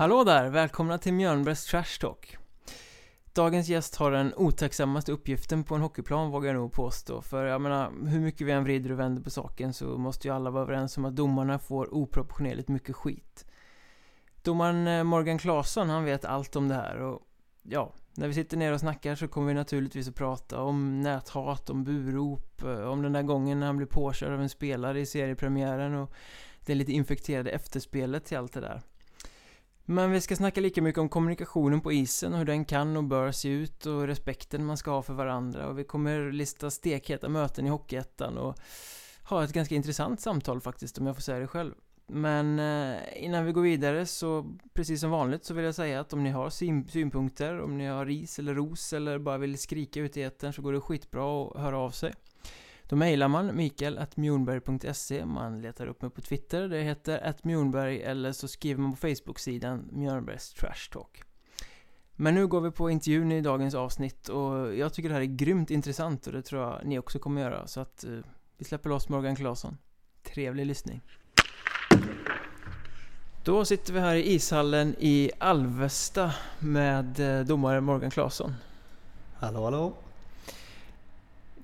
Hallå där! Välkomna till Mjölnbergs Trash Talk. Dagens gäst har den otacksammaste uppgiften på en hockeyplan vågar jag nog påstå. För jag menar, hur mycket vi än vrider och vänder på saken så måste ju alla vara överens om att domarna får oproportionerligt mycket skit. Domaren eh, Morgan Claesson, han vet allt om det här och ja, när vi sitter ner och snackar så kommer vi naturligtvis att prata om näthat, om burop, eh, om den där gången när han blev påkörd av en spelare i seriepremiären och det lite infekterade efterspelet till allt det där. Men vi ska snacka lika mycket om kommunikationen på isen och hur den kan och bör se ut och respekten man ska ha för varandra och vi kommer lista stekheta möten i Hockeyettan och ha ett ganska intressant samtal faktiskt om jag får säga det själv. Men eh, innan vi går vidare så precis som vanligt så vill jag säga att om ni har synpunkter, om ni har ris eller ros eller bara vill skrika ut i etern så går det skitbra att höra av sig. Då mejlar man mikael.mjornberg.se Man letar upp mig på Twitter, det heter atmjornberg, eller så skriver man på Facebook-sidan Mjörnbergs Trash Talk. Men nu går vi på intervjun i dagens avsnitt och jag tycker det här är grymt intressant och det tror jag ni också kommer göra så att uh, vi släpper loss Morgan Claesson. Trevlig lyssning. Då sitter vi här i ishallen i Alvesta med eh, domare Morgan Claesson. Hallå hallå!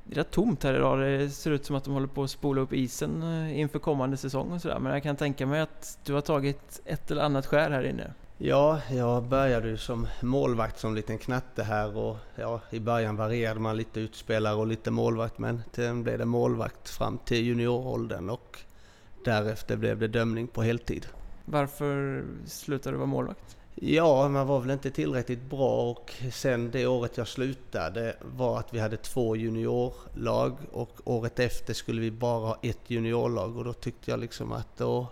Det är rätt tomt här idag. Det ser ut som att de håller på att spola upp isen eh, inför kommande säsong och sådär. Men jag kan tänka mig att du har tagit ett eller annat skär här inne. Ja, jag började ju som målvakt som liten knatte här och ja, i början varierade man lite utspelare och lite målvakt men sen blev det målvakt fram till junioråldern och därefter blev det dömning på heltid. Varför slutade du vara målvakt? Ja, man var väl inte tillräckligt bra och sen det året jag slutade var att vi hade två juniorlag och året efter skulle vi bara ha ett juniorlag och då tyckte jag liksom att då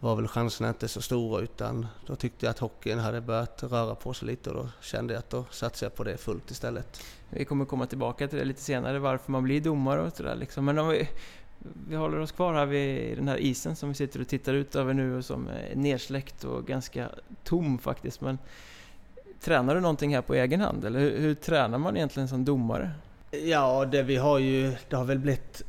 var väl chanserna inte så stora utan då tyckte jag att hockeyn hade börjat röra på sig lite och då kände jag att då satsade jag på det fullt istället. Vi kommer komma tillbaka till det lite senare, varför man blir domare och sådär liksom. Men om vi, vi håller oss kvar här vid den här isen som vi sitter och tittar ut över nu och som är nersläckt och ganska tom faktiskt. Men tränar du någonting här på egen hand eller hur, hur tränar man egentligen som domare? Ja, det vi har ju, det har väl blivit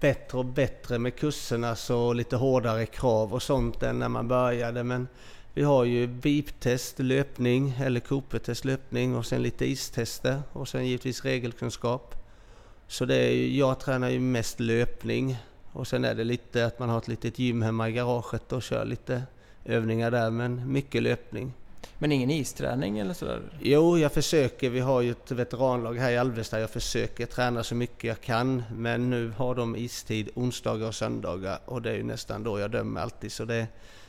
bättre och bättre med kurserna så lite hårdare krav och sånt än när man började. Men vi har ju VIP-test löpning eller Cooper-test, löpning och sen lite istester och sen givetvis regelkunskap. Så det är ju, jag tränar ju mest löpning och sen är det lite att man har ett litet gym hemma i garaget och kör lite övningar där men mycket löpning. Men ingen isträning eller sådär? Jo, jag försöker. Vi har ju ett veteranlag här i Alvesta. Jag försöker träna så mycket jag kan. Men nu har de istid onsdagar och söndagar och det är ju nästan då jag dömer alltid. Så det,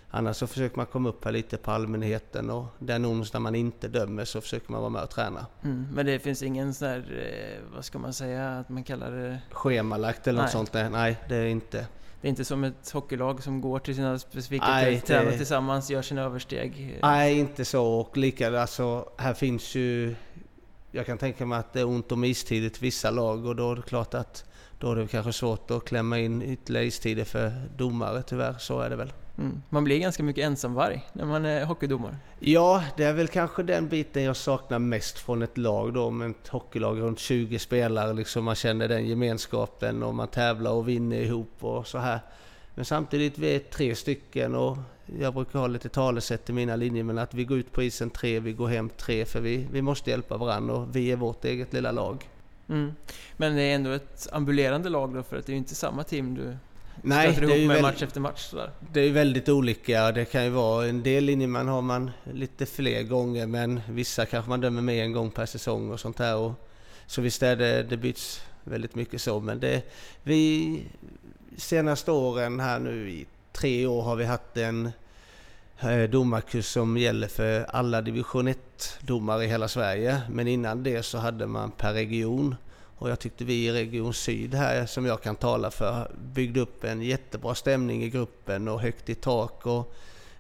Annars så försöker man komma upp här lite på allmänheten och den onsdag man inte dömer så försöker man vara med och träna. Mm, men det finns ingen sån där, eh, vad ska man säga, att man kallar det? Schemalagt eller något sånt? Nej, det är inte. Det är inte som ett hockeylag som går till sina specifika Nej, tränar det... tillsammans, gör sina översteg? Nej, inte så. Och lika, alltså, här finns ju... Jag kan tänka mig att det är ont om istid till vissa lag och då är det klart att då är det kanske svårt att klämma in ytterligare istider för domare tyvärr. Så är det väl. Mm. Man blir ganska mycket ensamvarg när man är hockeydomare. Ja, det är väl kanske den biten jag saknar mest från ett lag då, med ett hockeylag runt 20 spelare. Liksom man känner den gemenskapen och man tävlar och vinner ihop och så här. Men samtidigt, vi är tre stycken och jag brukar ha lite talesätt i mina linjer, men att vi går ut på isen tre, vi går hem tre, för vi, vi måste hjälpa varandra och vi är vårt eget lilla lag. Mm. Men det är ändå ett ambulerande lag då, för att det är ju inte samma team du Nej, det är ju med match efter match sådär. Det är väldigt olika. Det kan ju vara en del linjeman har man lite fler gånger men vissa kanske man dömer med en gång per säsong och sånt här. Och, så visst är det, det byts väldigt mycket så men det, vi senaste åren här nu i tre år har vi haft en eh, domarkurs som gäller för alla division 1 domare i hela Sverige. Men innan det så hade man per region och jag tyckte vi i Region Syd här, som jag kan tala för, byggde upp en jättebra stämning i gruppen och högt i tak. Och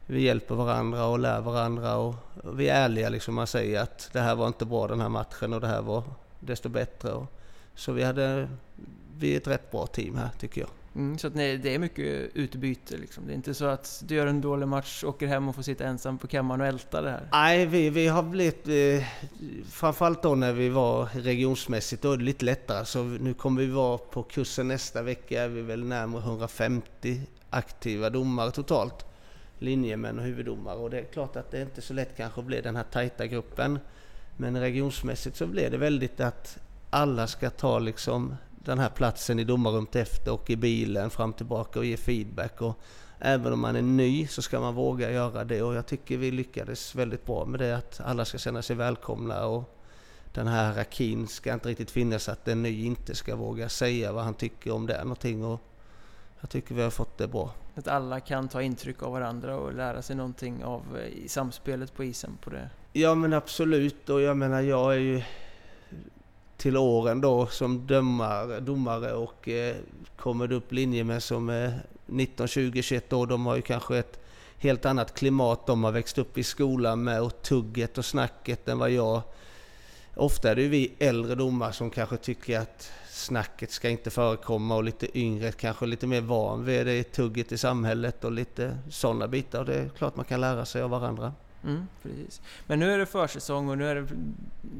vi hjälper varandra och lär varandra och vi är ärliga liksom. Man säger att det här var inte bra den här matchen och det här var desto bättre. Så vi, hade, vi är ett rätt bra team här tycker jag. Mm, så att nej, det är mycket utbyte liksom. Det är inte så att du gör en dålig match, åker hem och får sitta ensam på kammaren och älta det här? Nej, vi, vi har blivit... Eh, framförallt då när vi var regionsmässigt, då är det lite lättare. Så nu kommer vi vara på kursen nästa vecka, är vi väl närmare 150 aktiva domare totalt. linjemän och huvuddomare och det är klart att det är inte så lätt kanske att bli den här tajta gruppen. Men regionsmässigt så blir det väldigt att alla ska ta liksom den här platsen i domarrummet efter och i bilen fram och tillbaka och ge feedback. Och även om man är ny så ska man våga göra det och jag tycker vi lyckades väldigt bra med det att alla ska känna sig välkomna och den här hierarkin ska inte riktigt finnas att en ny inte ska våga säga vad han tycker om det någonting och jag tycker vi har fått det bra. Att alla kan ta intryck av varandra och lära sig någonting av eh, i samspelet på isen på det? Ja men absolut och jag menar jag är ju till åren då som dömare, domare och eh, kommer upp linje med som är 19, 20, 21 år. De har ju kanske ett helt annat klimat de har växt upp i skolan med och tugget och snacket än vad jag. Ofta är det ju vi äldre domare som kanske tycker att snacket ska inte förekomma och lite yngre kanske lite mer van vid det tugget i samhället och lite sådana bitar. Och det är klart man kan lära sig av varandra. Mm, precis. Men nu är det försäsong och nu är det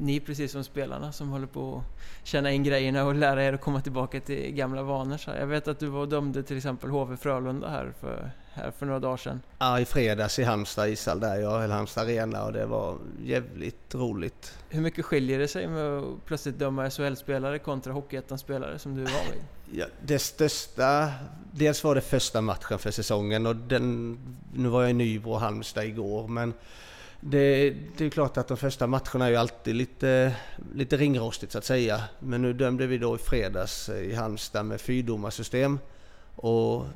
ni precis som spelarna som håller på att känna in grejerna och lära er att komma tillbaka till gamla vanor. Så jag vet att du var och dömde till exempel HV Frölunda här för, här för några dagar sedan. Ja, i fredags i Halmstad ishall där, ja, eller Halmstad Arena och det var jävligt roligt. Hur mycket skiljer det sig med att plötsligt döma SHL-spelare kontra Hockeyettan-spelare som du var vid? Ja, det största, dels var det första matchen för säsongen och den, nu var jag i Nybro och Halmstad igår men det, det, är klart att de första matcherna är ju alltid lite, lite ringrostigt så att säga. Men nu dömde vi då i fredags i Halmstad med fyrdomarsystem. Och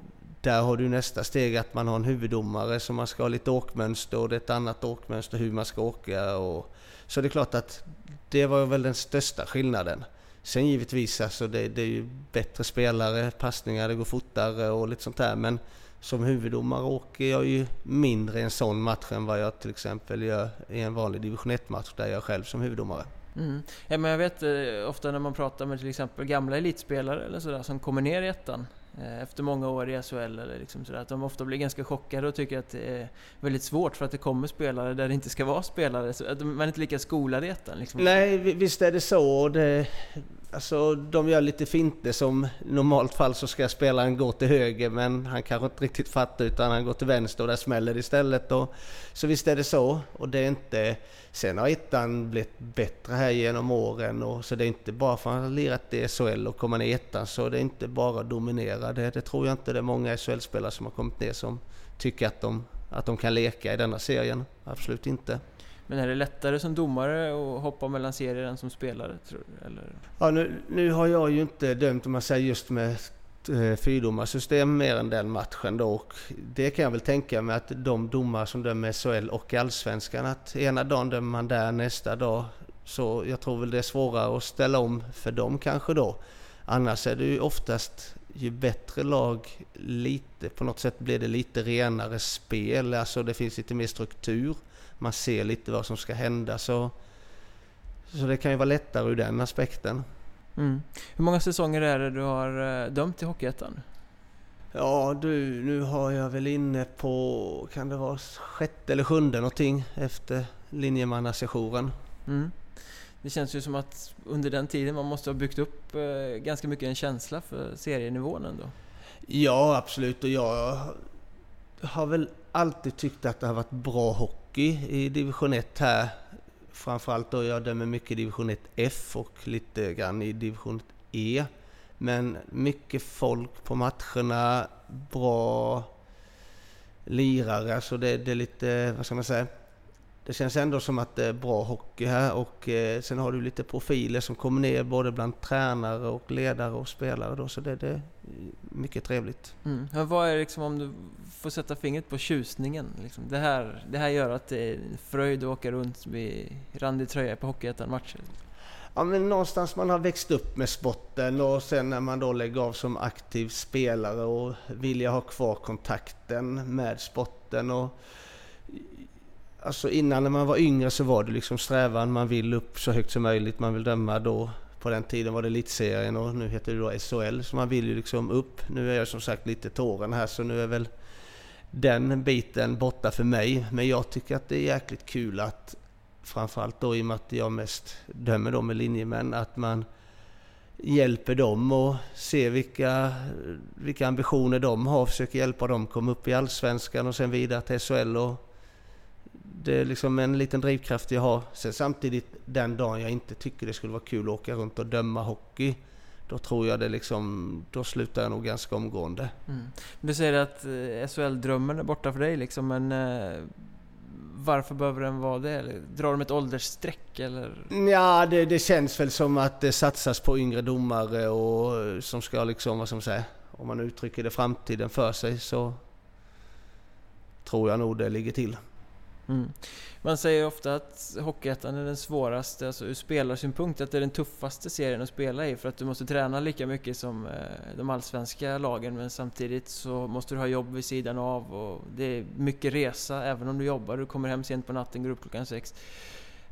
där har du nästa steg att man har en huvuddomare som man ska ha lite åkmönster och det är ett annat åkmönster hur man ska åka. Och, så det är klart att det var väl den största skillnaden. Sen givetvis, alltså det, det är ju bättre spelare, passningar, det går fortare och lite sånt där. Men som huvuddomare åker jag ju mindre i en sån match än vad jag till exempel gör i en vanlig division 1-match där jag är själv som huvuddomare. Mm. Ja, men jag vet eh, ofta när man pratar med till exempel gamla elitspelare eller sådär som kommer ner i ettan Eh, efter många år i SHL eller liksom sådär, att de ofta blir ganska chockade och tycker att det är väldigt svårt för att det kommer spelare där det inte ska vara spelare. Så att man är inte lika skolad i ettan. Liksom. Nej, visst är det så. Det, alltså, de gör lite finter som i normalt fall så ska spelaren gå till höger men han kanske inte riktigt fattar utan han går till vänster och där smäller det istället. Och, så visst är det så. Och det är inte Sen har ettan blivit bättre här genom åren och så det är inte bara för att han har lirat i SHL och kommer ner i ettan så det är inte bara att dominera. Det, det tror jag inte det är många SHL-spelare som har kommit ner som tycker att de, att de kan leka i denna serien. Absolut inte. Men är det lättare som domare att hoppa mellan serier än som spelare? Tror du, eller? Ja, nu, nu har jag ju inte dömt om man säger just med eh, fyrdomarsystem mer än den matchen då. Och det kan jag väl tänka mig att de domare som dömer SHL och Allsvenskan att ena dagen dömer man där, nästa dag. Så jag tror väl det är svårare att ställa om för dem kanske då. Annars är det ju oftast ju bättre lag, lite på något sätt blir det lite renare spel. Alltså det finns lite mer struktur. Man ser lite vad som ska hända. Så, så det kan ju vara lättare ur den aspekten. Mm. Hur många säsonger är det du har eh, dömt i Hockeyettan? Ja du, nu har jag väl inne på, kan det vara sjätte eller sjunde någonting efter linjemannasessionen. Mm. Det känns ju som att under den tiden man måste ha byggt upp eh, ganska mycket en känsla för serienivån ändå. Ja absolut och jag har väl alltid tyckt att det har varit bra hockey i division 1 här framförallt då jag dömer mycket i division 1F och lite grann i division E. Men mycket folk på matcherna, bra lirare, så det, det är lite, vad ska man säga, det känns ändå som att det är bra hockey här och eh, sen har du lite profiler som kommer ner både bland tränare och ledare och spelare då, så det, det är mycket trevligt. Mm. Men vad är liksom, om du får sätta fingret på tjusningen? Liksom, det, här, det här gör att det är fröjd att åka runt med randig tröja på Hockeyettan-matcher? Ja men någonstans man har växt upp med sporten och sen när man då lägger av som aktiv spelare och vill ha kvar kontakten med sporten och Alltså innan när man var yngre så var det liksom strävan, man vill upp så högt som möjligt, man vill döma då. På den tiden var det elitserien och nu heter det då SHL, så man vill ju liksom upp. Nu är jag som sagt lite tåren här så nu är väl den biten borta för mig. Men jag tycker att det är jäkligt kul att framförallt då i och med att jag mest dömer då med linjemän, att man hjälper dem och ser vilka, vilka ambitioner de har. Försöker hjälpa dem komma upp i Allsvenskan och sen vidare till SHL. Och det är liksom en liten drivkraft jag har. Sen samtidigt den dagen jag inte tycker det skulle vara kul att åka runt och döma hockey. Då tror jag det liksom, då slutar jag nog ganska omgående. Mm. Du säger att eh, SHL-drömmen är borta för dig liksom, men eh, varför behöver den vara det? Drar de ett åldersstreck eller? Ja, det, det känns väl som att det satsas på yngre domare och som ska liksom, vad ska man säga, om man uttrycker det framtiden för sig så tror jag nog det ligger till. Mm. Man säger ofta att Hockeyettan är den svåraste, alltså ur spelarsynpunkt, att det är den tuffaste serien att spela i för att du måste träna lika mycket som eh, de allsvenska lagen men samtidigt så måste du ha jobb vid sidan av och det är mycket resa även om du jobbar, du kommer hem sent på natten, går upp klockan sex.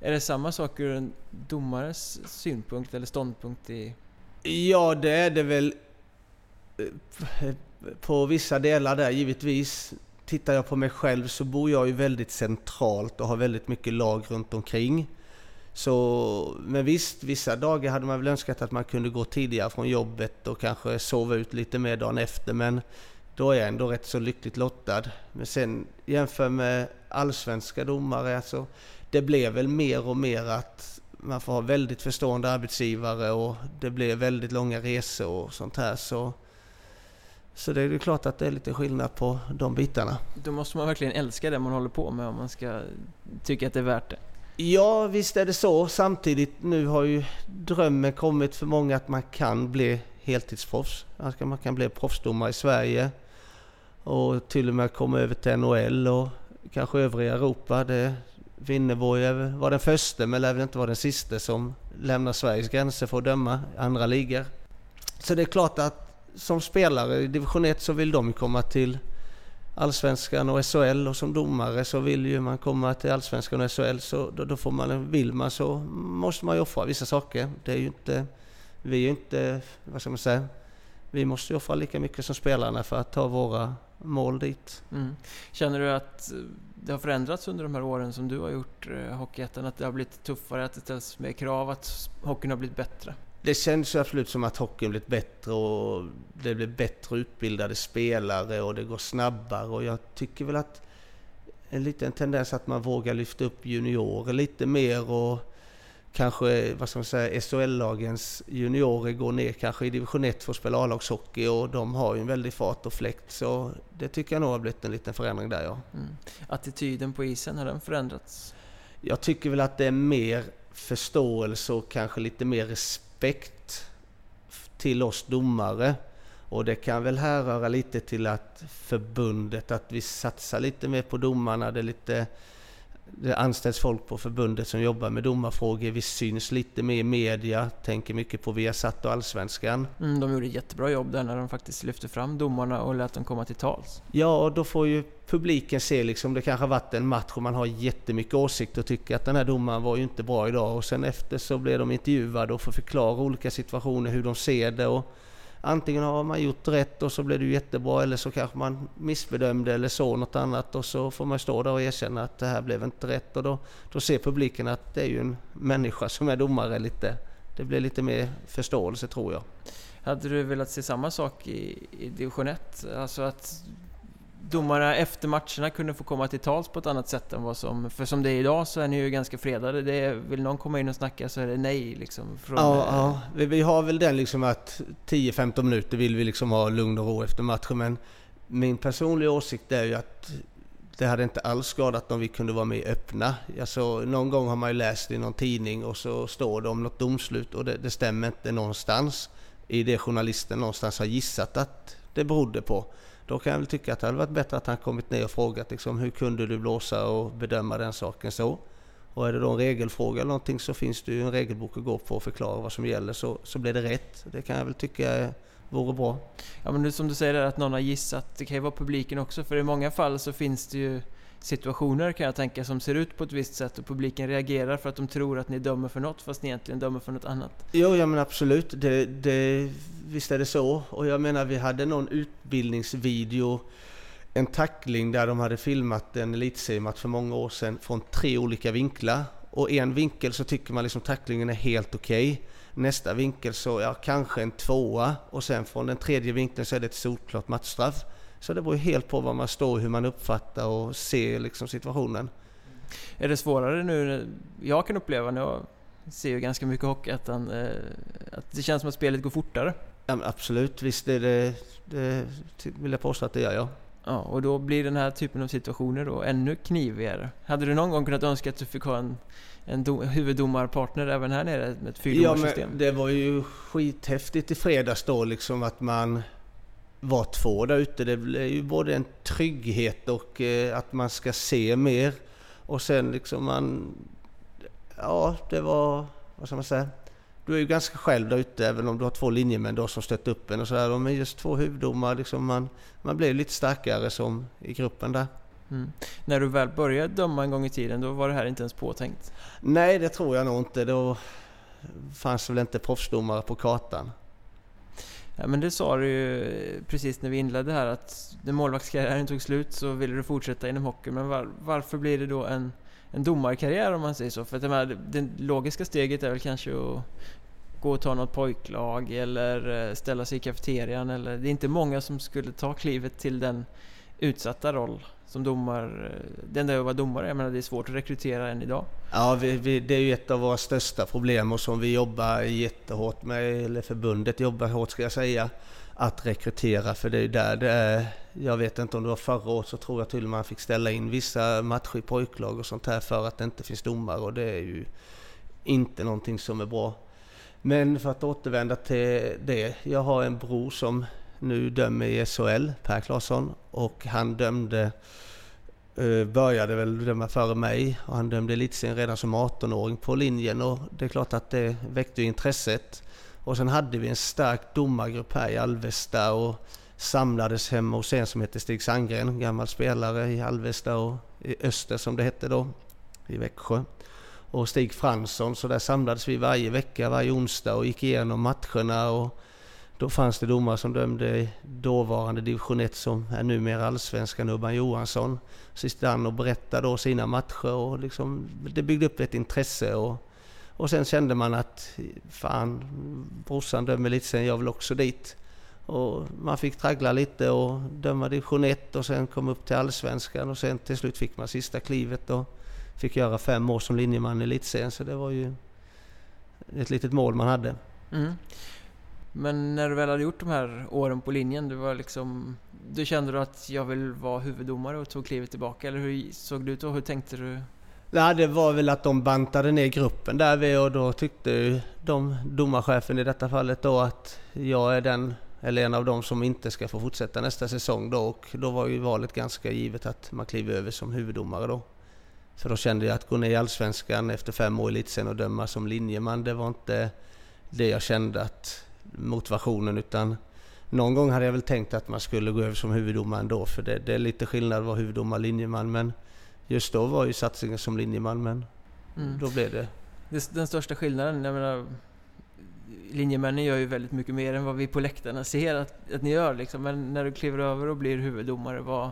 Är det samma sak ur en domares synpunkt eller ståndpunkt i... Ja, det är det väl eh, på vissa delar där givetvis tittar jag på mig själv så bor jag ju väldigt centralt och har väldigt mycket lag runt omkring. Så, men visst, vissa dagar hade man väl önskat att man kunde gå tidigare från jobbet och kanske sova ut lite mer dagen efter. Men då är jag ändå rätt så lyckligt lottad. Men sen jämför med allsvenska domare, alltså, det blev väl mer och mer att man får ha väldigt förstående arbetsgivare och det blir väldigt långa resor och sånt här. Så så det är klart att det är lite skillnad på de bitarna. Då måste man verkligen älska det man håller på med om man ska tycka att det är värt det. Ja, visst är det så. Samtidigt, nu har ju drömmen kommit för många att man kan bli heltidsproffs. Alltså man kan bli proffsdomare i Sverige och till och med komma över till NHL och kanske övriga Europa. Det, Winneborg var den första men lär väl inte vara den sista som lämnar Sveriges gränser för att döma andra ligor. Så det är klart att som spelare i division 1 så vill de komma till Allsvenskan och SHL och som domare så vill ju man komma till Allsvenskan och SHL så då, då får man, vill man så måste man ju offra vissa saker. Det är ju inte, vi är ju inte, vad ska man säga, vi måste ju offra lika mycket som spelarna för att ta våra mål dit. Mm. Känner du att det har förändrats under de här åren som du har gjort eh, Hockeyettan? Att det har blivit tuffare, att det ställs mer krav, att hockeyn har blivit bättre? Det känns ju absolut som att hockeyn blivit bättre och det blir bättre utbildade spelare och det går snabbare och jag tycker väl att en liten tendens att man vågar lyfta upp juniorer lite mer och kanske, vad ska man säga, SHL-lagens juniorer går ner kanske i division 1 för att spela A-lagshockey och de har ju en väldig fart och fläkt så det tycker jag nog har blivit en liten förändring där ja. Mm. Attityden på isen, har den förändrats? Jag tycker väl att det är mer förståelse och kanske lite mer respekt respekt till oss domare. Och det kan väl härröra lite till att förbundet, att vi satsar lite mer på domarna. Det är lite det anställs folk på förbundet som jobbar med domarfrågor. Vi syns lite mer i media, tänker mycket på Viasat och Allsvenskan. Mm, de gjorde ett jättebra jobb där när de faktiskt lyfte fram domarna och lät dem komma till tals. Ja, och då får ju publiken se liksom, det kanske varit en match och man har jättemycket åsikter och tycker att den här domaren var ju inte bra idag. Och sen efter så blir de intervjuade och får förklara olika situationer, hur de ser det. Och antingen har man gjort rätt och så blev det jättebra eller så kanske man missbedömde eller så något annat och så får man stå där och erkänna att det här blev inte rätt och då, då ser publiken att det är ju en människa som är domare lite. Det blir lite mer förståelse tror jag. Hade du velat se samma sak i, i division 1? Alltså att domarna efter matcherna kunde få komma till tals på ett annat sätt än vad som... För som det är idag så är ni ju ganska fredade. Det är, vill någon komma in och snacka så är det nej liksom. Från, ja, äh, ja. Vi, vi, har väl den liksom att 10-15 minuter vill vi liksom ha lugn och ro efter matchen. Men min personliga åsikt är ju att det hade inte alls skadat om vi kunde vara mer öppna. Alltså, någon gång har man ju läst i någon tidning och så står det om något domslut och det, det stämmer inte någonstans i det journalisten någonstans har gissat att det berodde på. Då kan jag väl tycka att det hade varit bättre att han kommit ner och frågat liksom, hur kunde du blåsa och bedöma den saken så. Och är det då en regelfråga eller någonting så finns det ju en regelbok att gå på och förklara vad som gäller så, så blir det rätt. Det kan jag väl tycka vore bra. Ja men som du säger där att någon har gissat, det kan ju vara publiken också för i många fall så finns det ju situationer kan jag tänka som ser ut på ett visst sätt och publiken reagerar för att de tror att ni dömer för något fast ni egentligen dömer för något annat. Jo, ja men absolut. Det, det, visst är det så. Och jag menar, vi hade någon utbildningsvideo, en tackling där de hade filmat en elitseriematch för många år sedan från tre olika vinklar. och en vinkel så tycker man liksom tacklingen är helt okej. Okay. Nästa vinkel så, ja kanske en tvåa och sen från den tredje vinkeln så är det ett solklart matchstraff. Så det beror helt på var man står, hur man uppfattar och ser liksom situationen. Är det svårare nu? Jag kan uppleva när jag ser ju ganska mycket Hockeyettan, eh, att det känns som att spelet går fortare. Ja, absolut, visst är det, det vill jag påstå att det gör jag. Ja, och då blir den här typen av situationer då ännu knivigare. Hade du någon gång kunnat önska att du fick ha en, en do, huvuddomarpartner även här nere med ett fyrdomarsystem? Ja, men det var ju skithäftigt i fredags då liksom att man var två där ute. Det är ju både en trygghet och eh, att man ska se mer. Och sen liksom man... Ja, det var... Vad ska man säga? Du är ju ganska själv där ute även om du har två linjemän då som stöttar upp en och sådär. Men just två huvuddomar, liksom man, man blev lite starkare som i gruppen där. Mm. När du väl började döma en gång i tiden, då var det här inte ens påtänkt? Nej, det tror jag nog inte. Då fanns väl inte proffsdomare på kartan. Ja, men det sa du ju precis när vi inledde här att när målvaktskarriären tog slut så ville du fortsätta inom hockey. Men var, varför blir det då en, en domarkarriär om man säger så? För att det, det logiska steget är väl kanske att gå och ta något pojklag eller eh, ställa sig i kafeterian. Eller, det är inte många som skulle ta klivet till den utsatta roll som domar, eh, den där jag var domare, jag menar det är svårt att rekrytera än idag. Ja, vi, vi, det är ju ett av våra största problem och som vi jobbar jättehårt med, eller förbundet jobbar hårt ska jag säga, att rekrytera för det är ju där det är. Jag vet inte om det var förra året så tror jag till och med man fick ställa in vissa matcher i pojklag och sånt här för att det inte finns domare och det är ju inte någonting som är bra. Men för att återvända till det. Jag har en bror som nu dömer i SHL, Per Claesson, och han dömde eh, började väl döma före mig och han dömde elitserien redan som 18-åring på linjen och det är klart att det väckte intresset. Och sen hade vi en stark domargrupp här i Alvesta och samlades hemma hos en som hette Stig Sandgren, gammal spelare i Alvesta och i Öster som det hette då, i Växjö. Och Stig Fransson, så där samlades vi varje vecka, varje onsdag och gick igenom matcherna och då fanns det domare som dömde dåvarande division 1 som är numera allsvenskan, Urban Johansson. Sist han och berättade då sina matcher och liksom, det byggde upp ett intresse. Och, och sen kände man att fan, brorsan dömer lite sen, jag vill också dit. Och man fick traggla lite och döma division 1 och sen kom upp till allsvenskan och sen till slut fick man sista klivet och fick göra fem år som linjeman i elitserien. Så det var ju ett litet mål man hade. Mm. Men när du väl hade gjort de här åren på linjen, du var liksom... Du kände att jag vill vara huvuddomare och tog klivet tillbaka? Eller hur såg det ut och hur tänkte du? Nej, det var väl att de bantade ner gruppen där vi och då tyckte de, domarchefen i detta fallet då att jag är den, eller en av dem som inte ska få fortsätta nästa säsong då och då var ju valet ganska givet att man kliver över som huvuddomare då. För då kände jag att gå ner i Allsvenskan efter fem år i sen och döma som linjeman, det var inte det jag kände att motivationen utan någon gång hade jag väl tänkt att man skulle gå över som huvuddomare ändå för det, det är lite skillnad att vara huvuddomare och linjeman men just då var ju satsningen som linjeman men mm. då blev det. Den största skillnaden, jag menar linjemännen gör ju väldigt mycket mer än vad vi på läktarna ser att, att ni gör liksom. Men när du kliver över och blir huvuddomare, vad...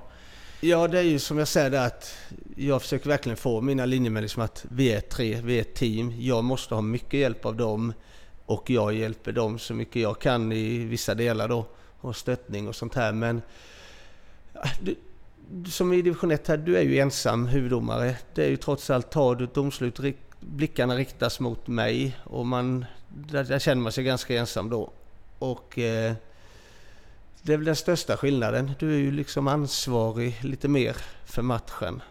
Ja, det är ju som jag säger där att jag försöker verkligen få mina linjemän liksom att vi är tre, vi är ett team. Jag måste ha mycket hjälp av dem. Och jag hjälper dem så mycket jag kan i vissa delar då. Och stöttning och sånt här. Men äh, du, som i division 1 här, du är ju ensam huvuddomare. Det är ju trots allt, tar du ett domslut, blickarna riktas mot mig och man, där, där känner man sig ganska ensam då. Och eh, det är väl den största skillnaden. Du är ju liksom ansvarig lite mer för matchen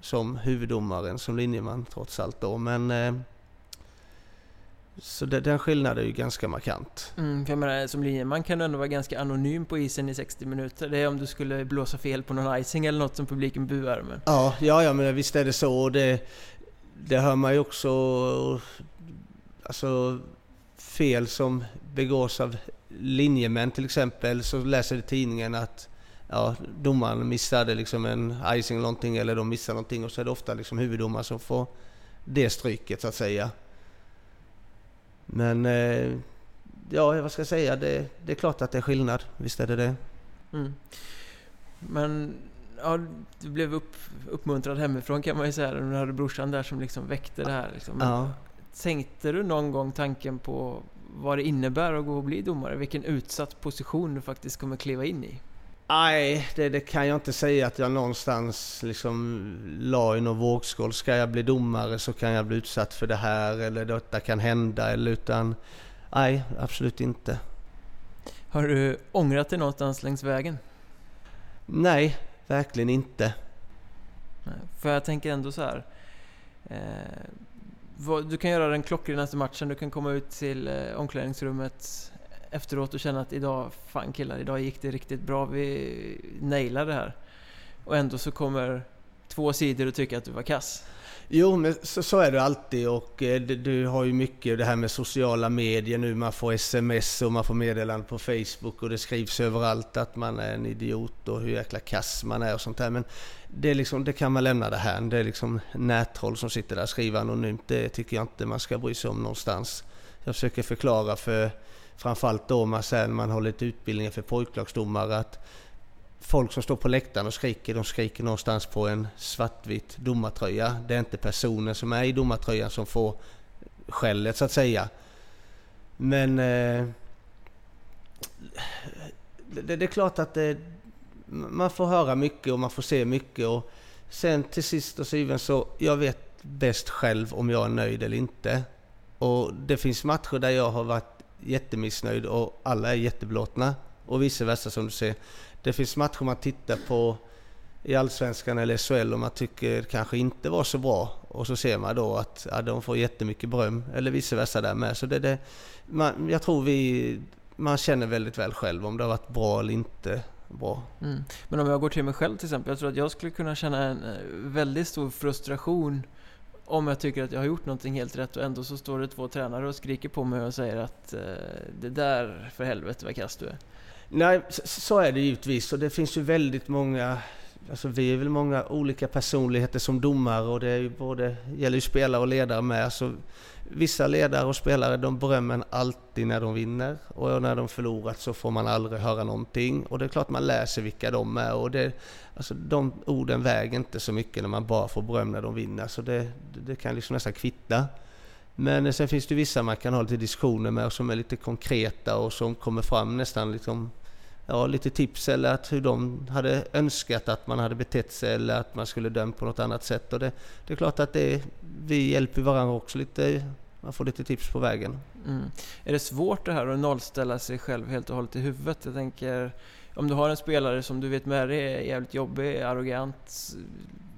som huvuddomaren, som linjeman trots allt då. Men eh, så det, den skillnaden är ju ganska markant. Mm, för jag menar, som linjeman kan du ändå vara ganska anonym på isen i 60 minuter. Det är om du skulle blåsa fel på någon icing eller något som publiken buar. Men... Ja, ja, ja, men visst är det så. Det, det hör man ju också. Alltså fel som begås av linjemän till exempel, så läser tidningen att ja, domaren missade liksom en icing eller någonting eller de missar någonting och så är det ofta liksom huvuddomaren som får det stryket så att säga. Men eh, ja, vad ska jag säga? Det, det, är klart att det är skillnad. Visst är det det. Mm. Men ja, du blev upp, uppmuntrad hemifrån kan man ju säga. Du hade brorsan där som liksom väckte det här. Liksom. Ja. Tänkte du någon gång tanken på vad det innebär att gå och bli domare? Vilken utsatt position du faktiskt kommer kliva in i? Nej, det, det, kan jag inte säga att jag någonstans liksom la i någon vågskål. Ska jag bli domare så kan jag bli utsatt för det här eller detta kan hända. Eller utan, nej, absolut inte. Har du ångrat dig någonstans längs vägen? Nej, verkligen inte. För jag tänker ändå så här. Eh, vad, du kan göra den klockrinaste matchen, du kan komma ut till eh, omklädningsrummet efteråt och känna att idag, fan killar, idag gick det riktigt bra, vi nailade det här. Och ändå så kommer två sidor och tycker att du var kass. Jo, men så, så är det alltid och eh, du, har ju mycket det här med sociala medier nu. Man får sms och man får meddelanden på Facebook och det skrivs överallt att man är en idiot och hur jäkla kass man är och sånt där. Men det, är liksom, det kan man lämna det här. Det är liksom nättroll som sitter där och skriver anonymt. Det tycker jag inte man ska bry sig om någonstans. Jag försöker förklara för framförallt då man, sen man har lite utbildningar för pojklagsdomare att folk som står på läktaren och skriker, de skriker någonstans på en svartvit domartröja. Det är inte personen som är i domartröjan som får skället så att säga. Men eh, det, det, är klart att det, man får höra mycket och man får se mycket. Och sen till sist och syvende så, jag vet bäst själv om jag är nöjd eller inte. Och det finns matcher där jag har varit jättemissnöjd och alla är jättebelåtna. Och vice versa som du ser. Det finns matcher man tittar på i Allsvenskan eller SHL och man tycker kanske inte var så bra. Och så ser man då att ja, de får jättemycket beröm. Eller vice versa där med. Så det, det, man, jag tror vi, man känner väldigt väl själv om det har varit bra eller inte bra. Mm. Men om jag går till mig själv till exempel. Jag tror att jag skulle kunna känna en eh, väldigt stor frustration om jag tycker att jag har gjort någonting helt rätt och ändå så står det två tränare och skriker på mig och säger att eh, det där för helvete vad kass du är. Nej, så är det givetvis och det finns ju väldigt många Alltså vi är väl många olika personligheter som domare och det är ju både, gäller ju spelare och ledare med. Alltså, vissa ledare och spelare de berömmer alltid när de vinner och när de förlorat så får man aldrig höra någonting. Och det är klart man läser vilka de är och det, alltså de orden väger inte så mycket när man bara får beröm när de vinner. Så det, det kan liksom nästan kvitta. Men sen finns det vissa man kan ha lite diskussioner med och som är lite konkreta och som kommer fram nästan liksom ja, lite tips eller att hur de hade önskat att man hade betett sig eller att man skulle dömt på något annat sätt. Och det, det är klart att det, vi hjälper varandra också lite. Man får lite tips på vägen. Mm. Är det svårt det här att nollställa sig själv helt och hållet i huvudet? Jag tänker om du har en spelare som du vet med dig är jävligt jobbig, arrogant,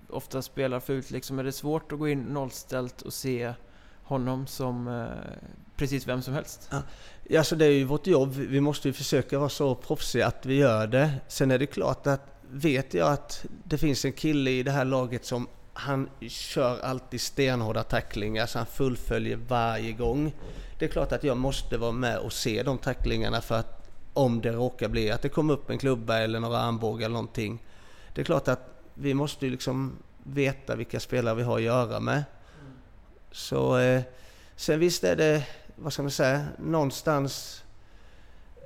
ofta spelar fult liksom. Är det svårt att gå in nollställt och se honom som eh, precis vem som helst? Ja. Alltså det är ju vårt jobb. Vi måste ju försöka vara så proffsiga att vi gör det. Sen är det klart att vet jag att det finns en kille i det här laget som han kör alltid stenhårda tacklingar så han fullföljer varje gång. Det är klart att jag måste vara med och se de tacklingarna för att om det råkar bli att det kommer upp en klubba eller några armbågar eller någonting. Det är klart att vi måste ju liksom veta vilka spelare vi har att göra med. Så eh, sen visst är det, vad ska man säga, någonstans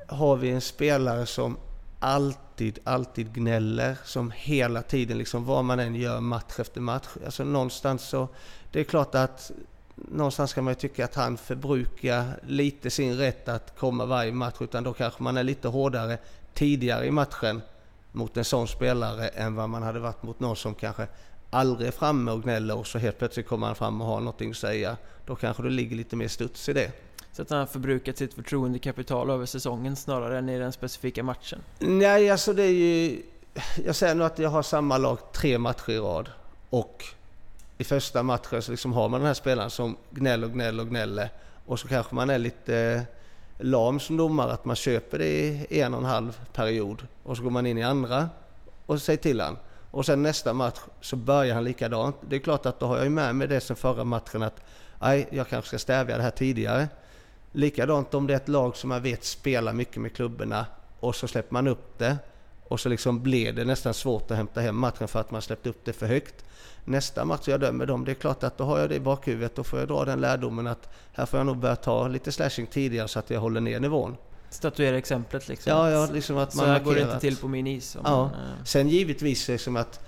har vi en spelare som alltid, alltid gnäller, som hela tiden, liksom vad man än gör match efter match. Alltså någonstans så, det är klart att någonstans kan man ju tycka att han förbrukar lite sin rätt att komma varje match, utan då kanske man är lite hårdare tidigare i matchen mot en sån spelare än vad man hade varit mot någon som kanske aldrig är framme och gnäller och så helt plötsligt kommer han fram och har någonting att säga. Då kanske det ligger lite mer studs i det. Så att han har förbrukat sitt förtroendekapital över säsongen snarare än i den specifika matchen? Nej, alltså det är ju... Jag säger nu att jag har samma lag tre matcher i rad. Och i första matchen så liksom har man den här spelaren som gnäller och gnäller och gnäller. Och så kanske man är lite lam som domare, att man köper det i en och en halv period. Och så går man in i andra och säger till han. Och sen nästa match så börjar han likadant. Det är klart att då har jag ju med mig det sen förra matchen att nej, jag kanske ska stävja det här tidigare. Likadant om det är ett lag som man vet spelar mycket med klubborna och så släpper man upp det och så liksom blir det nästan svårt att hämta hem matchen för att man släppt upp det för högt. Nästa match jag dömer dem, det är klart att då har jag det i bakhuvudet. Då får jag dra den lärdomen att här får jag nog börja ta lite slashing tidigare så att jag håller ner nivån. Statuera exemplet liksom. Ja, ja, liksom att man Så här går det inte till på min is. Ja. man, eh, Sen givetvis liksom att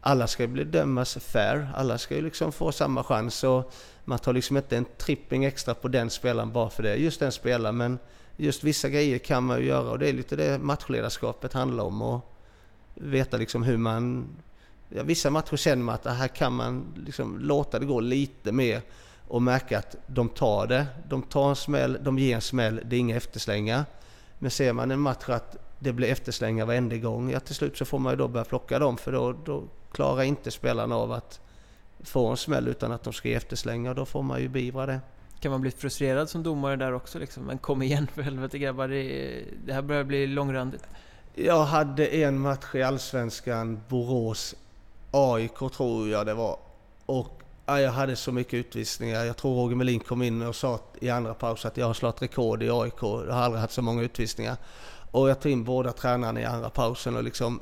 alla ska bli dömas fair. Alla ska ju liksom få samma chans och man tar liksom inte en tripping extra på den spelaren bara för det. Just den spelaren men just vissa grejer kan man ju göra och det är lite det matchledarskapet handlar om och veta liksom hur man... Ja, vissa matcher känner man att det här kan man liksom låta det gå lite mer och märka att de tar det. De tar en smäll, de ger en smäll, det är inga efterslängar. Men ser man en match att det blir efterslängar varenda gång, ja till slut så får man ju då börja plocka dem för då, då klarar inte spelarna av att få en smäll utan att de ska ge efterslängar och då får man ju beivra det. Kan man bli frustrerad som domare där också liksom? Men kom igen för helvete grabbar, det, det här börjar bli långrandigt. Jag hade en match i Allsvenskan, Borås, AIK tror jag det var. Och ja, jag hade så mycket utvisningar. Jag tror Roger Melin kom in och sa i andra paus att jag har slagit rekord i AIK. Jag har aldrig haft så många utvisningar. Och jag tog in båda tränarna i andra pausen och liksom,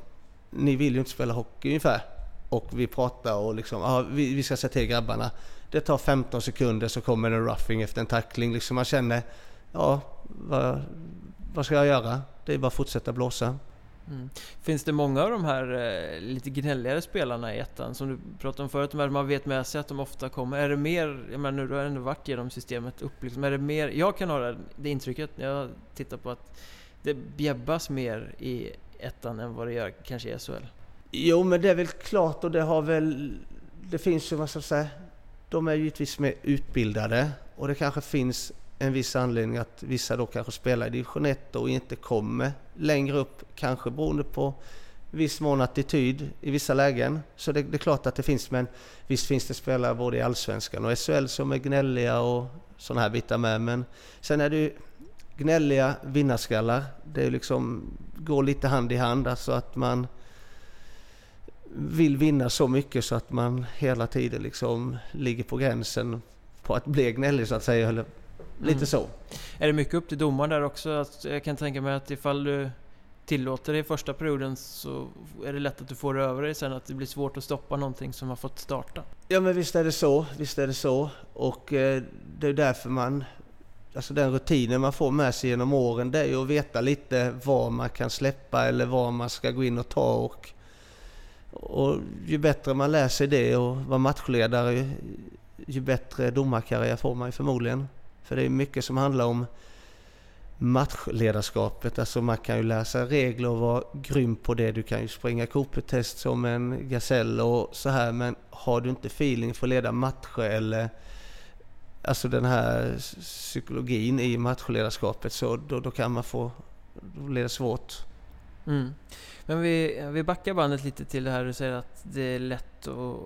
ni vill ju inte spela hockey ungefär. Och vi pratar och liksom, ja, vi, vi ska säga till grabbarna. Det tar 15 sekunder så kommer en roughing efter en tackling. Liksom man känner, ja, vad, vad ska jag göra? Det är bara att fortsätta blåsa. Mm. Finns det många av de här eh, lite gnälligare spelarna i ettan som du pratade om förut, de här man vet med sig att de ofta kommer. Är det mer, jag menar nu du har ändå varit genom systemet upp liksom, är det mer, jag kan ha det, det intrycket när jag tittar på att det bjäbbas mer i ettan än vad det gör kanske i SHL. Jo, men det är väl klart och det har väl... Det finns ju, vad ska jag säga, de är ju givetvis mer utbildade och det kanske finns en viss anledning att vissa då kanske spelar i division 1 och inte kommer längre upp, kanske beroende på viss mån attityd i vissa lägen. Så det, det är klart att det finns, men visst finns det spelare både i Allsvenskan och SHL som är gnälliga och sådana här bitar med. Men sen är det ju gnälliga vinnarskallar. Det är liksom, går lite hand i hand, alltså att man vill vinna så mycket så att man hela tiden liksom ligger på gränsen på att bli gnällig så att säga. Eller lite Mm. så. Är det mycket upp till domaren där också? Att jag kan tänka mig att ifall du tillåter det i första perioden så är det lätt att du får det över dig sen, att det blir svårt att stoppa någonting som har fått starta. Ja men visst är det så, visst är det så. Och eh, det är därför man, alltså den rutinen man får med sig genom åren, det är ju att veta lite vad man kan släppa eller vad man ska gå in och ta. Och, och ju bättre man lär sig det och vara matchledare, ju, ju bättre domarkarriär får man ju förmodligen. För det är mycket som handlar om matchledarskapet. Alltså man kan ju läsa regler och vara grym på det. Du kan ju springa Cooper-test som en gasell och så här. Men har du inte feeling för att leda matcher eller alltså den här psykologin i matchledarskapet så då, då kan man få, leda svårt. Mm. Men vi, vi backar bandet lite till det här du säger att det är lätt att,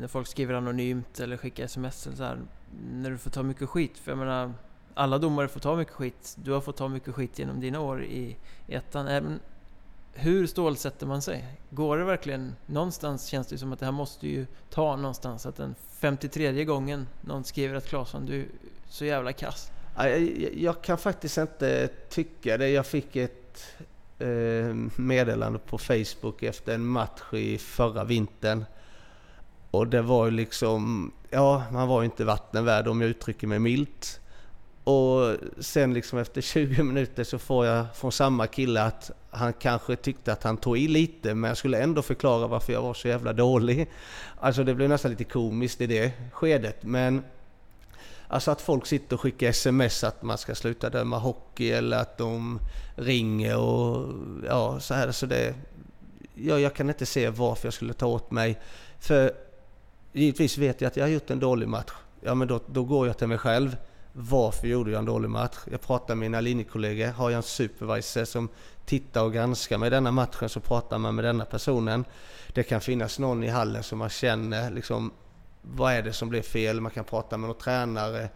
när folk skriver anonymt eller skickar sms eller så här, när du får ta mycket skit. För jag menar, alla domare får ta mycket skit. Du har fått ta mycket skit genom dina år i, i ettan. Även, hur stålsätter man sig? Går det verkligen? Någonstans känns det som att det här måste ju ta någonstans. Att den 53 gången någon skriver att Claesson, du är så jävla kass. Jag, jag kan faktiskt inte tycka det. Jag fick ett eh, meddelande på Facebook efter en match i förra vintern. Och det var ju liksom, ja man var ju inte vatten värd om jag uttrycker mig milt. Och sen liksom efter 20 minuter så får jag från samma kille att han kanske tyckte att han tog i lite men jag skulle ändå förklara varför jag var så jävla dålig. Alltså det blev nästan lite komiskt i det skedet men Alltså att folk sitter och skickar sms att man ska sluta döma hockey eller att de ringer och ja, så här. Så det, ja, jag kan inte se varför jag skulle ta åt mig. För givetvis vet jag att jag har gjort en dålig match. Ja, men då, då går jag till mig själv. Varför gjorde jag en dålig match? Jag pratar med mina linjekollegor. Har jag en supervisor som tittar och granskar mig denna matchen så pratar man med denna personen. Det kan finnas någon i hallen som man känner liksom vad är det som blev fel? Man kan prata med någon tränare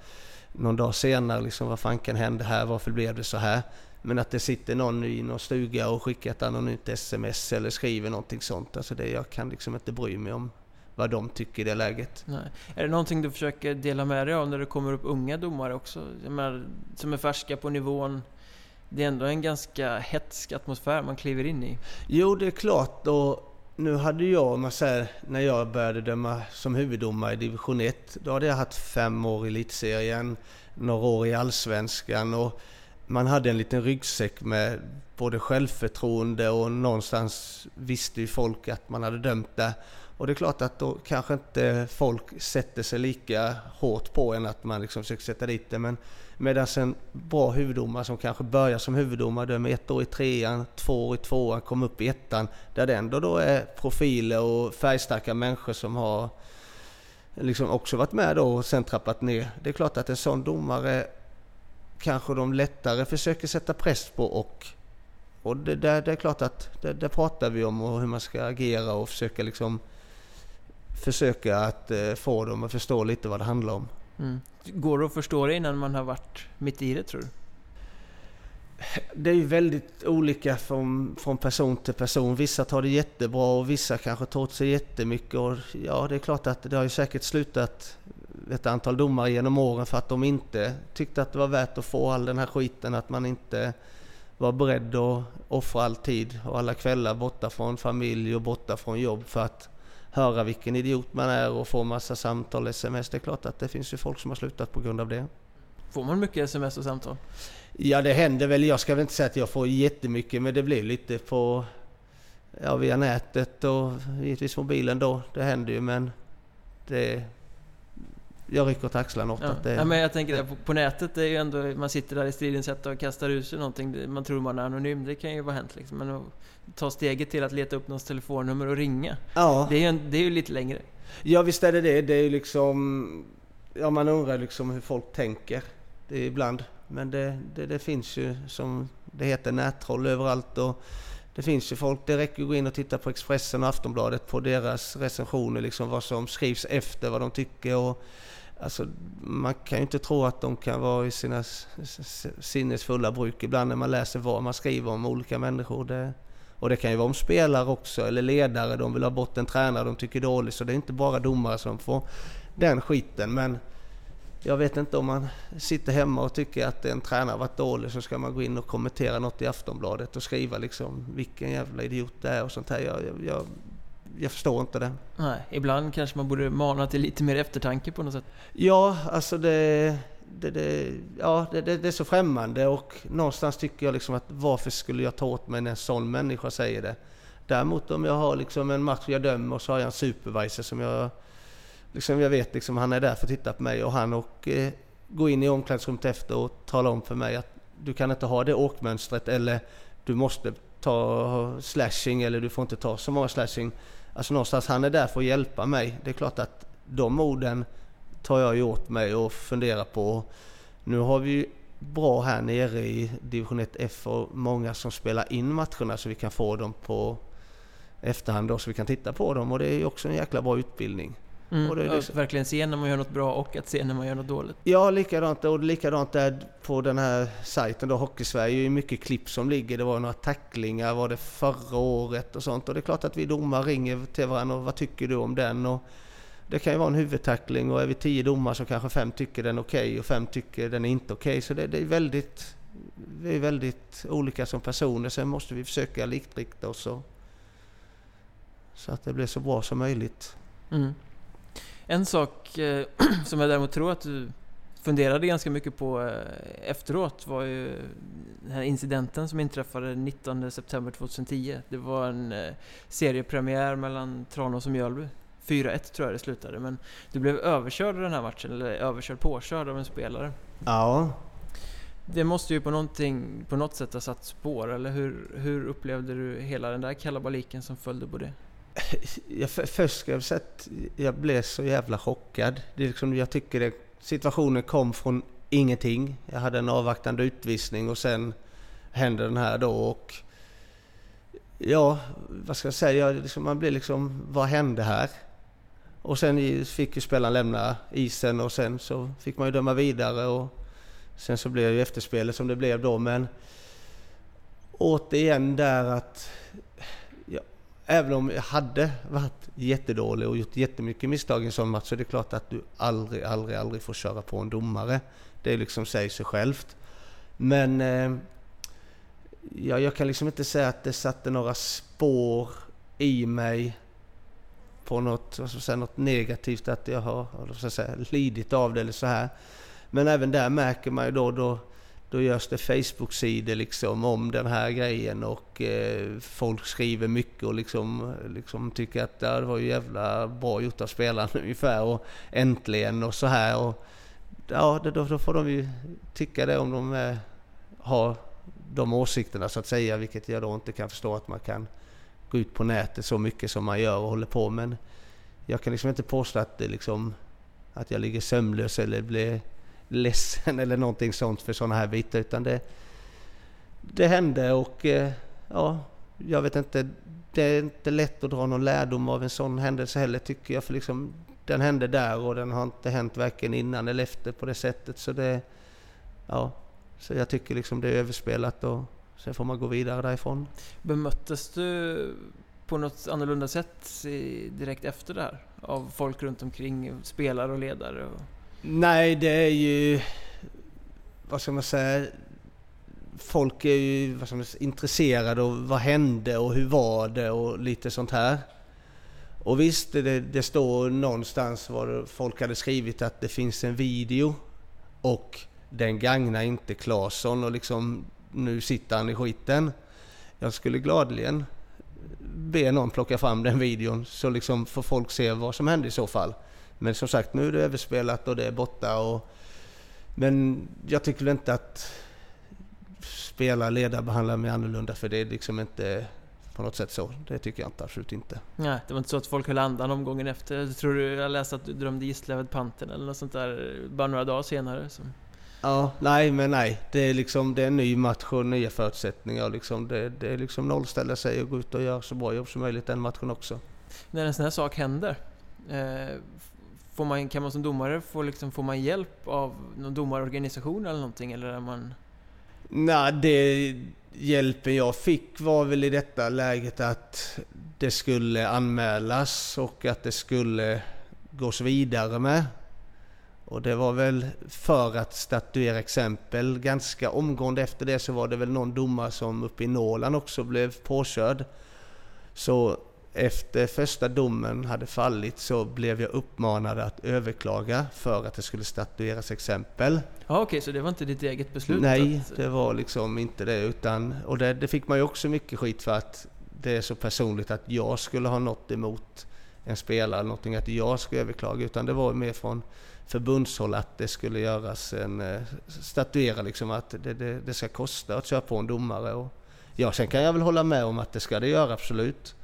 någon dag senare. Liksom, vad fan kan hända här? Varför blev det så här? Men att det sitter någon i någon stuga och skickar ett anonymt sms eller skriver någonting sånt. Alltså det, jag kan liksom inte bry mig om vad de tycker i det läget. Nej. Är det någonting du försöker dela med dig av när det kommer upp unga domare också? Menar, som är färska på nivån. Det är ändå en ganska hetsk atmosfär man kliver in i. Jo, det är klart. Och nu hade jag, om man säger, när jag började döma som huvuddomare i division 1, då hade jag haft fem år i elitserien, några år i allsvenskan och man hade en liten ryggsäck med både självförtroende och någonstans visste ju folk att man hade dömt det. Och det är klart att då kanske inte folk sätter sig lika hårt på en att man liksom försöker sätta dit det. Men medan en bra huvuddomare som kanske börjar som huvuddomare, dömer ett år i trean, två år i tvåan, kommer upp i ettan. Där det ändå då är profiler och färgstarka människor som har liksom också varit med då och sen trappat ner. Det är klart att en sån domare kanske de lättare försöker sätta press på och, och det, det, det är klart att det, det, pratar vi om och hur man ska agera och försöka liksom försöka att eh, få dem att förstå lite vad det handlar om. Mm. Går det att förstå det innan man har varit mitt i det tror du? Det är ju väldigt olika från, från person till person. Vissa tar det jättebra och vissa kanske tar åt sig jättemycket. Och ja, det är klart att det har ju säkert slutat ett antal domare genom åren för att de inte tyckte att det var värt att få all den här skiten. Att man inte var beredd att offra all tid och alla kvällar borta från familj och borta från jobb för att höra vilken idiot man är och få massa samtal, sms. Det är klart att det finns ju folk som har slutat på grund av det. Får man mycket sms och samtal? Ja, det händer väl. Jag ska väl inte säga att jag får jättemycket, men det blir lite på ja, via nätet och givetvis mobilen då. Det händer ju, men det jag rycker åt axlarna åt ja. att det... Ja, men jag tänker på, på nätet, det är ju ändå, man sitter där i stridens hetta och kastar ur sig någonting. Man tror man är anonym, det kan ju vara hänt liksom. Men att ta steget till att leta upp någons telefonnummer och ringa. Ja. Det är ju det är ju lite längre. Ja visst är det det. Det är ju liksom... Ja man undrar liksom hur folk tänker. Det är ibland. Men det, det, det finns ju som det heter nättroll överallt och det finns ju folk, det räcker att gå in och titta på Expressen och Aftonbladet på deras recensioner, liksom vad som skrivs efter, vad de tycker. Och Alltså, man kan ju inte tro att de kan vara i sina sinnesfulla bruk ibland när man läser vad man skriver om olika människor. Det, och det kan ju vara om spelare också, eller ledare. De vill ha bort en tränare de tycker dåligt. Så det är inte bara domare som får den skiten. Men jag vet inte om man sitter hemma och tycker att en tränare varit dålig så ska man gå in och kommentera något i Aftonbladet och skriva liksom vilken jävla idiot det är och sånt här. Jag, jag, jag förstår inte det. Nej, ibland kanske man borde mana till lite mer eftertanke på något sätt. Ja, alltså det... Det, det, ja, det, det, det, är så främmande och någonstans tycker jag liksom att varför skulle jag ta åt mig när en sån människa säger det? Däremot om jag har liksom en match jag dömer och så har jag en supervisor som jag... Liksom jag vet liksom han är där för att titta på mig och han och eh, gå in i omklädningsrummet efter och tala om för mig att du kan inte ha det åkmönstret eller du måste ta slashing eller du får inte ta så många slashing. Alltså någonstans, han är där för att hjälpa mig. Det är klart att de orden tar jag ju åt mig och funderar på. Nu har vi ju bra här nere i division 1 F och många som spelar in matcherna så vi kan få dem på efterhand då så vi kan titta på dem och det är ju också en jäkla bra utbildning. Mm, och det liksom... verkligen se när man gör något bra och att se när man gör något dåligt. Ja, likadant, och likadant där på den här sajten då, Hockeysverige, är ju mycket klipp som ligger. Det var några tacklingar var det förra året och sånt. Och det är klart att vi domare ringer till varandra och vad tycker du om den? Och det kan ju vara en huvudtackling och är vi tio domare så kanske fem tycker den är okej okay och fem tycker den är inte okej. Okay. Så det, det, är väldigt, vi är väldigt olika som personer. Sen måste vi försöka likrikta oss och, så att det blir så bra som möjligt. Mm. En sak eh, som jag däremot tror att du funderade ganska mycket på eh, efteråt var ju den här incidenten som inträffade 19 september 2010. Det var en eh, seriepremiär mellan Tranås och Mjölby. 4-1 tror jag det slutade, men du blev överkörd i den här matchen, eller överkörd, påkörd av en spelare. Ja. Det måste ju på, någonting, på något sätt ha satt spår, eller hur, hur upplevde du hela den där kalabaliken som följde på det? Jag, först ska jag säga att jag blev så jävla chockad. Det är liksom, jag tycker det, situationen kom från ingenting. Jag hade en avvaktande utvisning och sen hände den här då och ja, vad ska jag säga, liksom, man blir liksom, vad hände här? Och sen fick ju spelaren lämna isen och sen så fick man ju döma vidare och sen så blev det ju efterspelet som det blev då men återigen där att Även om jag hade varit jättedålig och gjort jättemycket misstag i en sån match så är det klart att du aldrig, aldrig, aldrig får köra på en domare. Det liksom säger sig självt. Men eh, ja, jag kan liksom inte säga att det satte några spår i mig på något, vad ska jag säga, något negativt att jag har vad ska jag säga, lidit av det eller så här. Men även där märker man ju då, då då görs det Facebook-sidor liksom om den här grejen och eh, folk skriver mycket och liksom, liksom tycker att det var ju jävla bra gjort av spelaren. ungefär och äntligen och så här. Och, ja, då, då får de ju tycka det om de eh, har de åsikterna så att säga, vilket jag då inte kan förstå att man kan gå ut på nätet så mycket som man gör och håller på. Men jag kan liksom inte påstå att, det liksom, att jag ligger sömnlös eller blir ledsen eller någonting sånt för sådana här bitar. Utan det, det hände och eh, ja, jag vet inte. Det är inte lätt att dra någon lärdom av en sån händelse heller tycker jag. För liksom, den hände där och den har inte hänt varken innan eller efter på det sättet. Så det, ja, så jag tycker liksom det är överspelat och sen får man gå vidare därifrån. Bemöttes du på något annorlunda sätt direkt efter det här? Av folk runt omkring, spelare och ledare? Och... Nej, det är ju... Vad ska man säga? Folk är ju vad ska man säga, intresserade av vad hände och hur var det och lite sånt här. Och visst, det, det står någonstans vad folk hade skrivit att det finns en video och den gagnar inte Claesson och liksom nu sitter han i skiten. Jag skulle gladeligen be någon plocka fram den videon så liksom får folk se vad som hände i så fall. Men som sagt, nu är det överspelat och det är borta. Och, men jag tycker väl inte att spelare, ledare behandlar mig annorlunda för det är liksom inte på något sätt så. Det tycker jag inte, absolut inte. Nej, det var inte så att folk höll andan omgången efter. Jag tror du, jag läste att du drömde Gislaved Panten eller något sånt där bara några dagar senare. Så. Ja, nej men nej. Det är liksom det är en ny match och nya förutsättningar. Liksom det, det är liksom nollställa sig och gå ut och göra så bra jobb som möjligt den matchen också. När en sån här sak händer, eh, får man, kan man som domare få, liksom, får man hjälp av någon domarorganisation eller någonting? Eller är man... Nej, det hjälpen jag fick var väl i detta läget att det skulle anmälas och att det skulle gås vidare med. Och det var väl för att statuera exempel. Ganska omgående efter det så var det väl någon domare som uppe i Norrland också blev påkörd. Så efter första domen hade fallit så blev jag uppmanad att överklaga för att det skulle statueras exempel. Ja, Okej, okay, så det var inte ditt eget beslut? Nej, att... det var liksom inte det. Utan, och det, det, fick man ju också mycket skit för att det är så personligt att jag skulle ha något emot en spelare, någonting att jag skulle överklaga. Utan det var mer från förbundshåll att det skulle göras en, eh, statuera liksom att det, det, det ska kosta att köra på en domare. Och, ja, sen kan jag väl hålla med om att det ska det göra, absolut.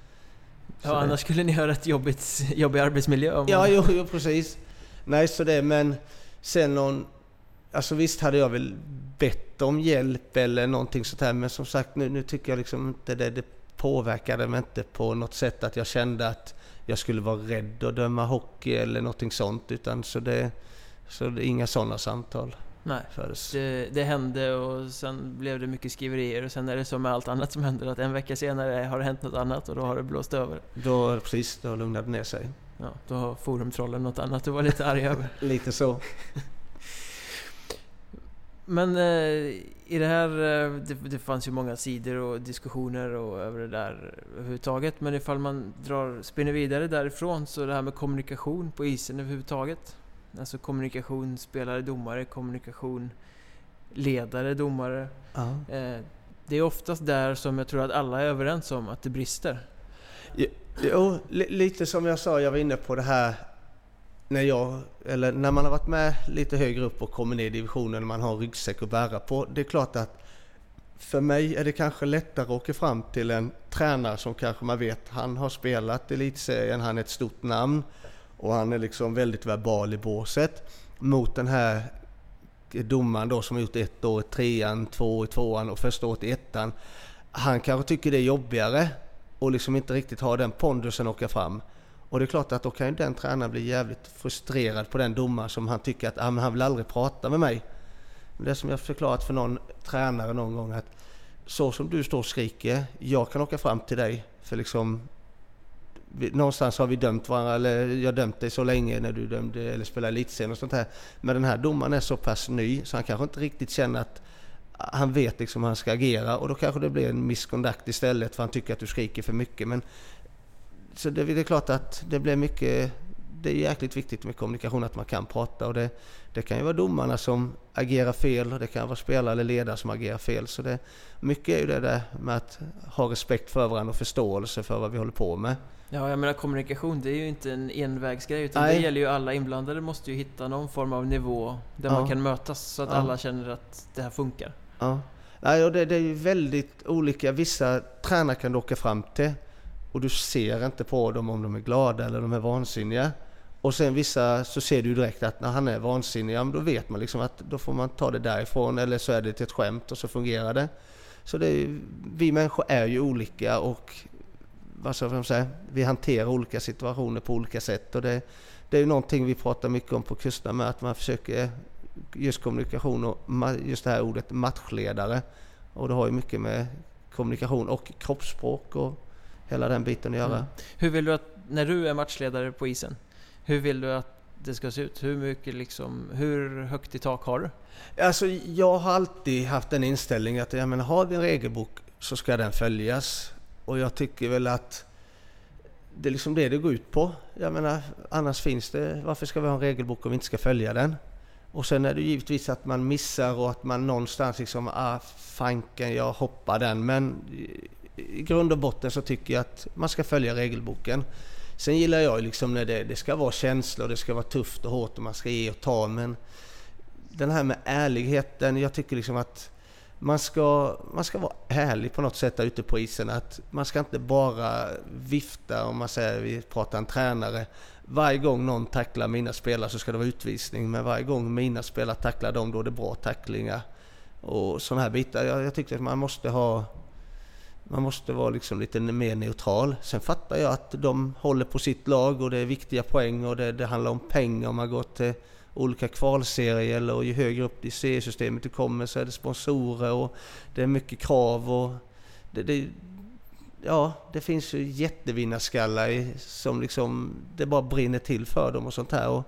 Ja, så annars det. skulle ni ha rätt jobbigt, jobbig arbetsmiljö. Om ja, jo, jo, precis. Nej, så det, men sen någon... Alltså visst hade jag väl bett om hjälp eller någonting sånt här, men som sagt nu, nu tycker jag liksom inte det, det påverkade mig inte på något sätt att jag kände att jag skulle vara rädd att döma hockey eller någonting sånt. Utan så det, så det är inga sådana samtal. Nej, det, det, hände och sen blev det mycket skriverier och sen är det som med allt annat som händer att en vecka senare har det hänt något annat och då har det blåst över. Då, precis, då lugnade det ner sig. Ja, då har forumtrollen något annat du var lite arg över. lite så. Men eh, i det här, eh, det, det, fanns ju många sidor och diskussioner och över det där överhuvudtaget. Men ifall man drar, spinner vidare därifrån så det här med kommunikation på isen överhuvudtaget. Alltså kommunikation spelare, domare, kommunikation ledare, domare. Ja. Eh, det är oftast där som jag tror att alla är överens om att det brister. Jo, lite som jag sa, jag var inne på det här när jag, eller när man har varit med lite högre upp och kommer ner i divisionen och man har ryggsäck att bära på. Det är klart att för mig är det kanske lättare att åka fram till en tränare som kanske man vet, han har spelat elitserien, han är ett stort namn och han är liksom väldigt verbal i båset. Mot den här domaren då som har gjort ett år i trean, två i tvåan och första året i ettan. Han kanske tycker det är jobbigare och liksom inte riktigt har den pondusen att åka fram. Och det är klart att då kan ju den tränaren bli jävligt frustrerad på den domaren som han tycker att ah, han vill aldrig prata med mig. Det är som jag förklarat för någon tränare någon gång att så som du står och skriker, jag kan åka fram till dig för liksom någonstans har vi dömt varandra, eller jag har dömt dig så länge när du dömde eller spelade elitserien och sånt här. Men den här domaren är så pass ny så han kanske inte riktigt känner att han vet liksom hur han ska agera och då kanske det blir en misconduct istället för han tycker att du skriker för mycket. Men så det, det är klart att det blir mycket det är jäkligt viktigt med kommunikation, att man kan prata. Och det, det kan ju vara domarna som agerar fel och det kan vara spelare eller ledare som agerar fel. Så det, mycket är ju det där med att ha respekt för varandra och förståelse för vad vi håller på med. Ja, jag menar kommunikation, det är ju inte en envägsgrej utan Nej. det gäller ju alla inblandade måste ju hitta någon form av nivå där ja. man kan mötas så att ja. alla känner att det här funkar. Ja. Nej, och det, det är ju väldigt olika. Vissa tränare kan du åka fram till och du ser inte på dem om de är glada eller de är vansinniga. Och sen vissa så ser du direkt att när han är vansinnig, ja, då vet man liksom att då får man ta det därifrån eller så är det till ett skämt och så fungerar det. Så det är, vi människor är ju olika och vad ska man säga, vi hanterar olika situationer på olika sätt. Och det, det är ju någonting vi pratar mycket om på kusterna med att man försöker just kommunikation och just det här ordet matchledare. Och det har ju mycket med kommunikation och kroppsspråk och hela den biten att göra. Mm. Hur vill du att, när du är matchledare på isen, hur vill du att det ska se ut? Hur mycket liksom, hur högt i tak har du? Alltså jag har alltid haft den inställningen att jag menar, har vi en regelbok så ska den följas. Och jag tycker väl att det är liksom det det går ut på. Jag menar, annars finns det, varför ska vi ha en regelbok om vi inte ska följa den? Och sen är det givetvis att man missar och att man någonstans liksom, ah fanken, jag hoppar den. Men i grund och botten så tycker jag att man ska följa regelboken. Sen gillar jag liksom när det, det ska vara känslor, det ska vara tufft och hårt och man ska ge och ta. Men den här med ärligheten, jag tycker liksom att man ska, man ska vara ärlig på något sätt där ute på isen. Att man ska inte bara vifta, om man säger, vi pratar en tränare. Varje gång någon tacklar mina spelare så ska det vara utvisning. Men varje gång mina spelare tacklar dem då är det bra tacklingar. Och sådana här bitar. Jag, jag tyckte att man måste ha man måste vara liksom lite mer neutral. Sen fattar jag att de håller på sitt lag och det är viktiga poäng och det, det handlar om pengar om man går till olika kvalserier och ju högre upp i seriesystemet du kommer så är det sponsorer och det är mycket krav och det, det ja, det finns ju jättevinnarskallar som liksom det bara brinner till för dem och sånt här och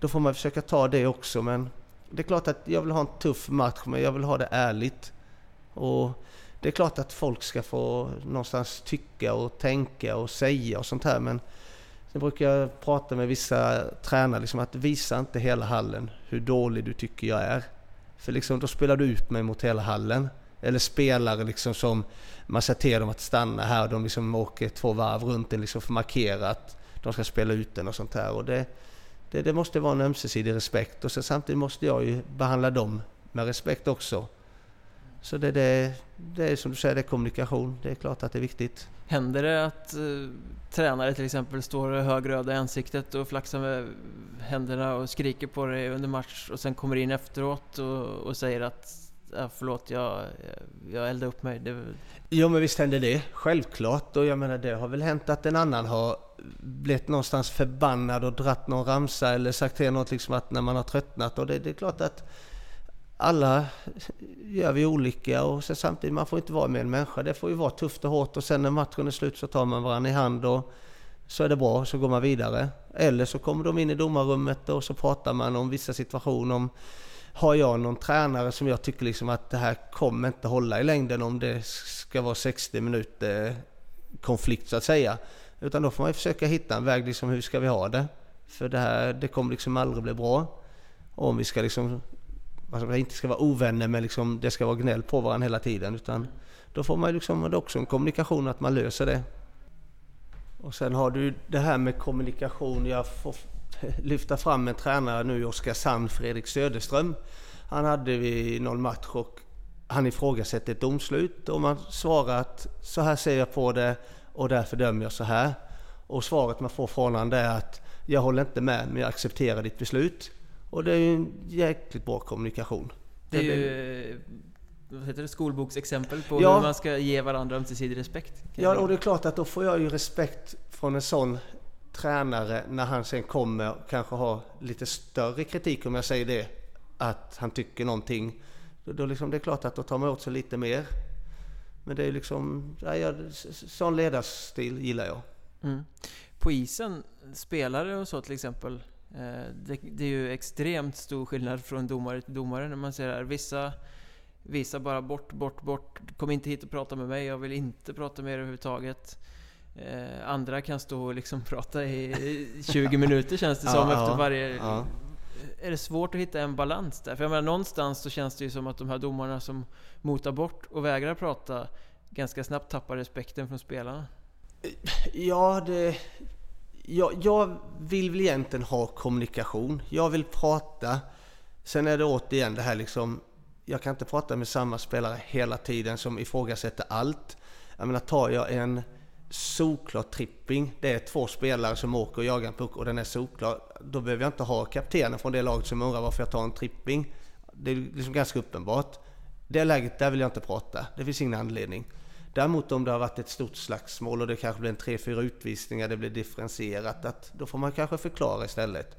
då får man försöka ta det också men det är klart att jag vill ha en tuff match men jag vill ha det ärligt. Och det är klart att folk ska få någonstans tycka och tänka och säga och sånt här men Sen brukar jag prata med vissa tränare liksom att visa inte hela hallen hur dålig du tycker jag är. För liksom då spelar du ut mig mot hela hallen. Eller spelare liksom som man säger till dem att stanna här och de liksom åker två varv runt en liksom för att markera att de ska spela ut den och sånt här. Och det, det, det måste vara en ömsesidig respekt och sen samtidigt måste jag ju behandla dem med respekt också. Så det, det, det är som du säger, det är kommunikation. Det är klart att det är viktigt. Händer det att eh, tränare till exempel står högröda i ansiktet och flaxar med händerna och skriker på dig under match och sen kommer in efteråt och, och säger att ja, förlåt, jag, jag eldade upp mig. Det... Jo men visst händer det, självklart. Och jag menar det har väl hänt att en annan har blivit någonstans förbannad och dratt någon ramsa eller sagt till något liksom att när man har tröttnat. Och det, det är klart att alla gör vi olika och sen samtidigt, man får inte vara med en människa. Det får ju vara tufft och hårt och sen när matchen är slut så tar man varandra i hand och så är det bra, så går man vidare. Eller så kommer de in i domarrummet och så pratar man om vissa situationer. Om, har jag någon tränare som jag tycker liksom att det här kommer inte hålla i längden om det ska vara 60 minuter konflikt så att säga. Utan då får man försöka hitta en väg, liksom hur ska vi ha det? För det här, det kommer liksom aldrig bli bra. Och om vi ska liksom alltså, inte ska vara ovänner men liksom, det ska vara gnäll på varandra hela tiden. Utan då får man liksom, också en kommunikation att man löser det. Och sen har du det här med kommunikation. Jag får lyfta fram en tränare nu i Oskarshamn, Fredrik Söderström. Han hade vi någon match och han ifrågasätter ett domslut och man svarar att så här ser jag på det och därför dömer jag så här. Och svaret man får från honom är att jag håller inte med men jag accepterar ditt beslut. Och det är ju en jäkligt bra kommunikation. Det är ju vad heter det, skolboksexempel på ja. hur man ska ge varandra ömsesidig respekt. Ja, och det är klart att då får jag ju respekt från en sån tränare när han sen kommer och kanske har lite större kritik om jag säger det. Att han tycker någonting. Då, då liksom, det är klart att då tar man åt sig lite mer. Men det är liksom, ja, jag, sån ledarstil gillar jag. Mm. På isen, spelare och så till exempel, det, det, är ju extremt stor skillnad från domare till domare när man ser här. Vissa visar bara bort, bort, bort. Kom inte hit och prata med mig, jag vill inte prata med er överhuvudtaget. Eh, andra kan stå och liksom prata i 20 minuter känns det som ja, efter varje... ja. Är det svårt att hitta en balans där? För jag menar någonstans så känns det ju som att de här domarna som motar bort och vägrar prata ganska snabbt tappar respekten från spelarna. Ja, det... Jag, jag vill väl egentligen ha kommunikation. Jag vill prata. Sen är det återigen det här liksom... Jag kan inte prata med samma spelare hela tiden som ifrågasätter allt. Jag menar, tar jag en solklar tripping, det är två spelare som åker och jagar en puck och den är solklar. Då behöver jag inte ha kaptenen från det laget som undrar varför jag tar en tripping. Det är liksom ganska uppenbart. Det läget, där vill jag inte prata. Det finns ingen anledning. Däremot om det har varit ett stort slagsmål och det kanske blir en tre, fyra utvisningar, det blir differentierat, att då får man kanske förklara istället.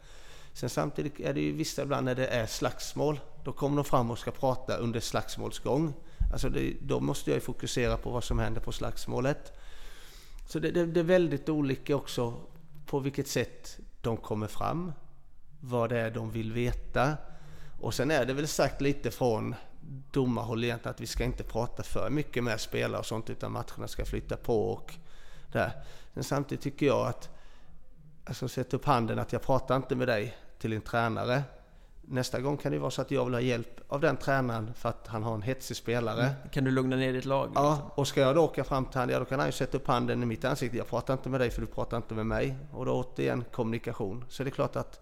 Sen samtidigt är det ju vissa ibland när det är slagsmål, då kommer de fram och ska prata under slagsmålsgång. Alltså det, då måste jag ju fokusera på vad som händer på slagsmålet. Så det, det, det är väldigt olika också på vilket sätt de kommer fram, vad det är de vill veta. Och sen är det väl sagt lite från domarhåll egentligen att vi ska inte prata för mycket med spelare och sånt utan matcherna ska flytta på och där. Men samtidigt tycker jag att, alltså sätta upp handen att jag pratar inte med dig till en tränare. Nästa gång kan det vara så att jag vill ha hjälp av den tränaren för att han har en hetsig spelare. Kan du lugna ner ditt lag? liksom? Ja, och ska jag då åka fram till honom, ja då kan han ju sätta upp handen i mitt ansikte. Jag pratar inte med dig för du pratar inte med mig. Och då återigen kommunikation. Så det är klart att